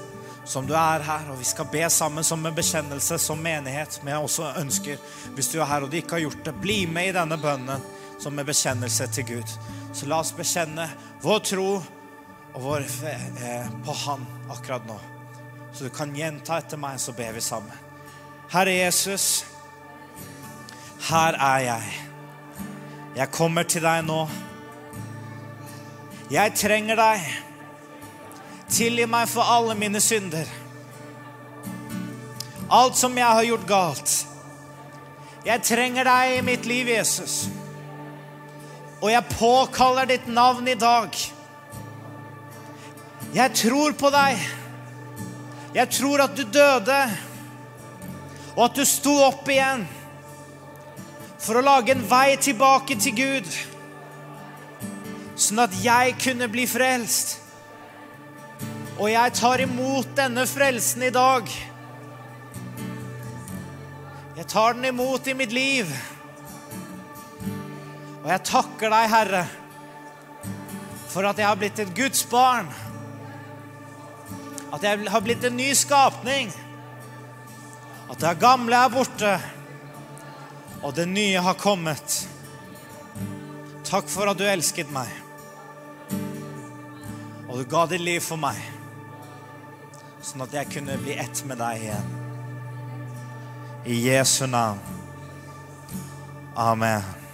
Som du er her, og vi skal be sammen som en bekjennelse, som menighet. Men jeg også ønsker, hvis du er her og du ikke har gjort det, bli med i denne bønnen som en bekjennelse til Gud. Så la oss bekjenne vår tro og vår eh, på Han akkurat nå. Så du kan gjenta etter meg, så ber vi sammen. Herre Jesus, her er jeg. Jeg kommer til deg nå. Jeg trenger deg. Tilgi meg for alle mine synder. Alt som jeg har gjort galt. Jeg trenger deg i mitt liv, Jesus. Og jeg påkaller ditt navn i dag. Jeg tror på deg. Jeg tror at du døde, og at du sto opp igjen for å lage en vei tilbake til Gud, sånn at jeg kunne bli frelst. Og jeg tar imot denne frelsen i dag. Jeg tar den imot i mitt liv. Og jeg takker deg, Herre, for at jeg har blitt et Guds barn. At jeg har blitt en ny skapning. At det gamle er borte og det nye har kommet. Takk for at du elsket meg, og du ga ditt liv for meg, sånn at jeg kunne bli ett med deg igjen. I Jesu navn. Amen.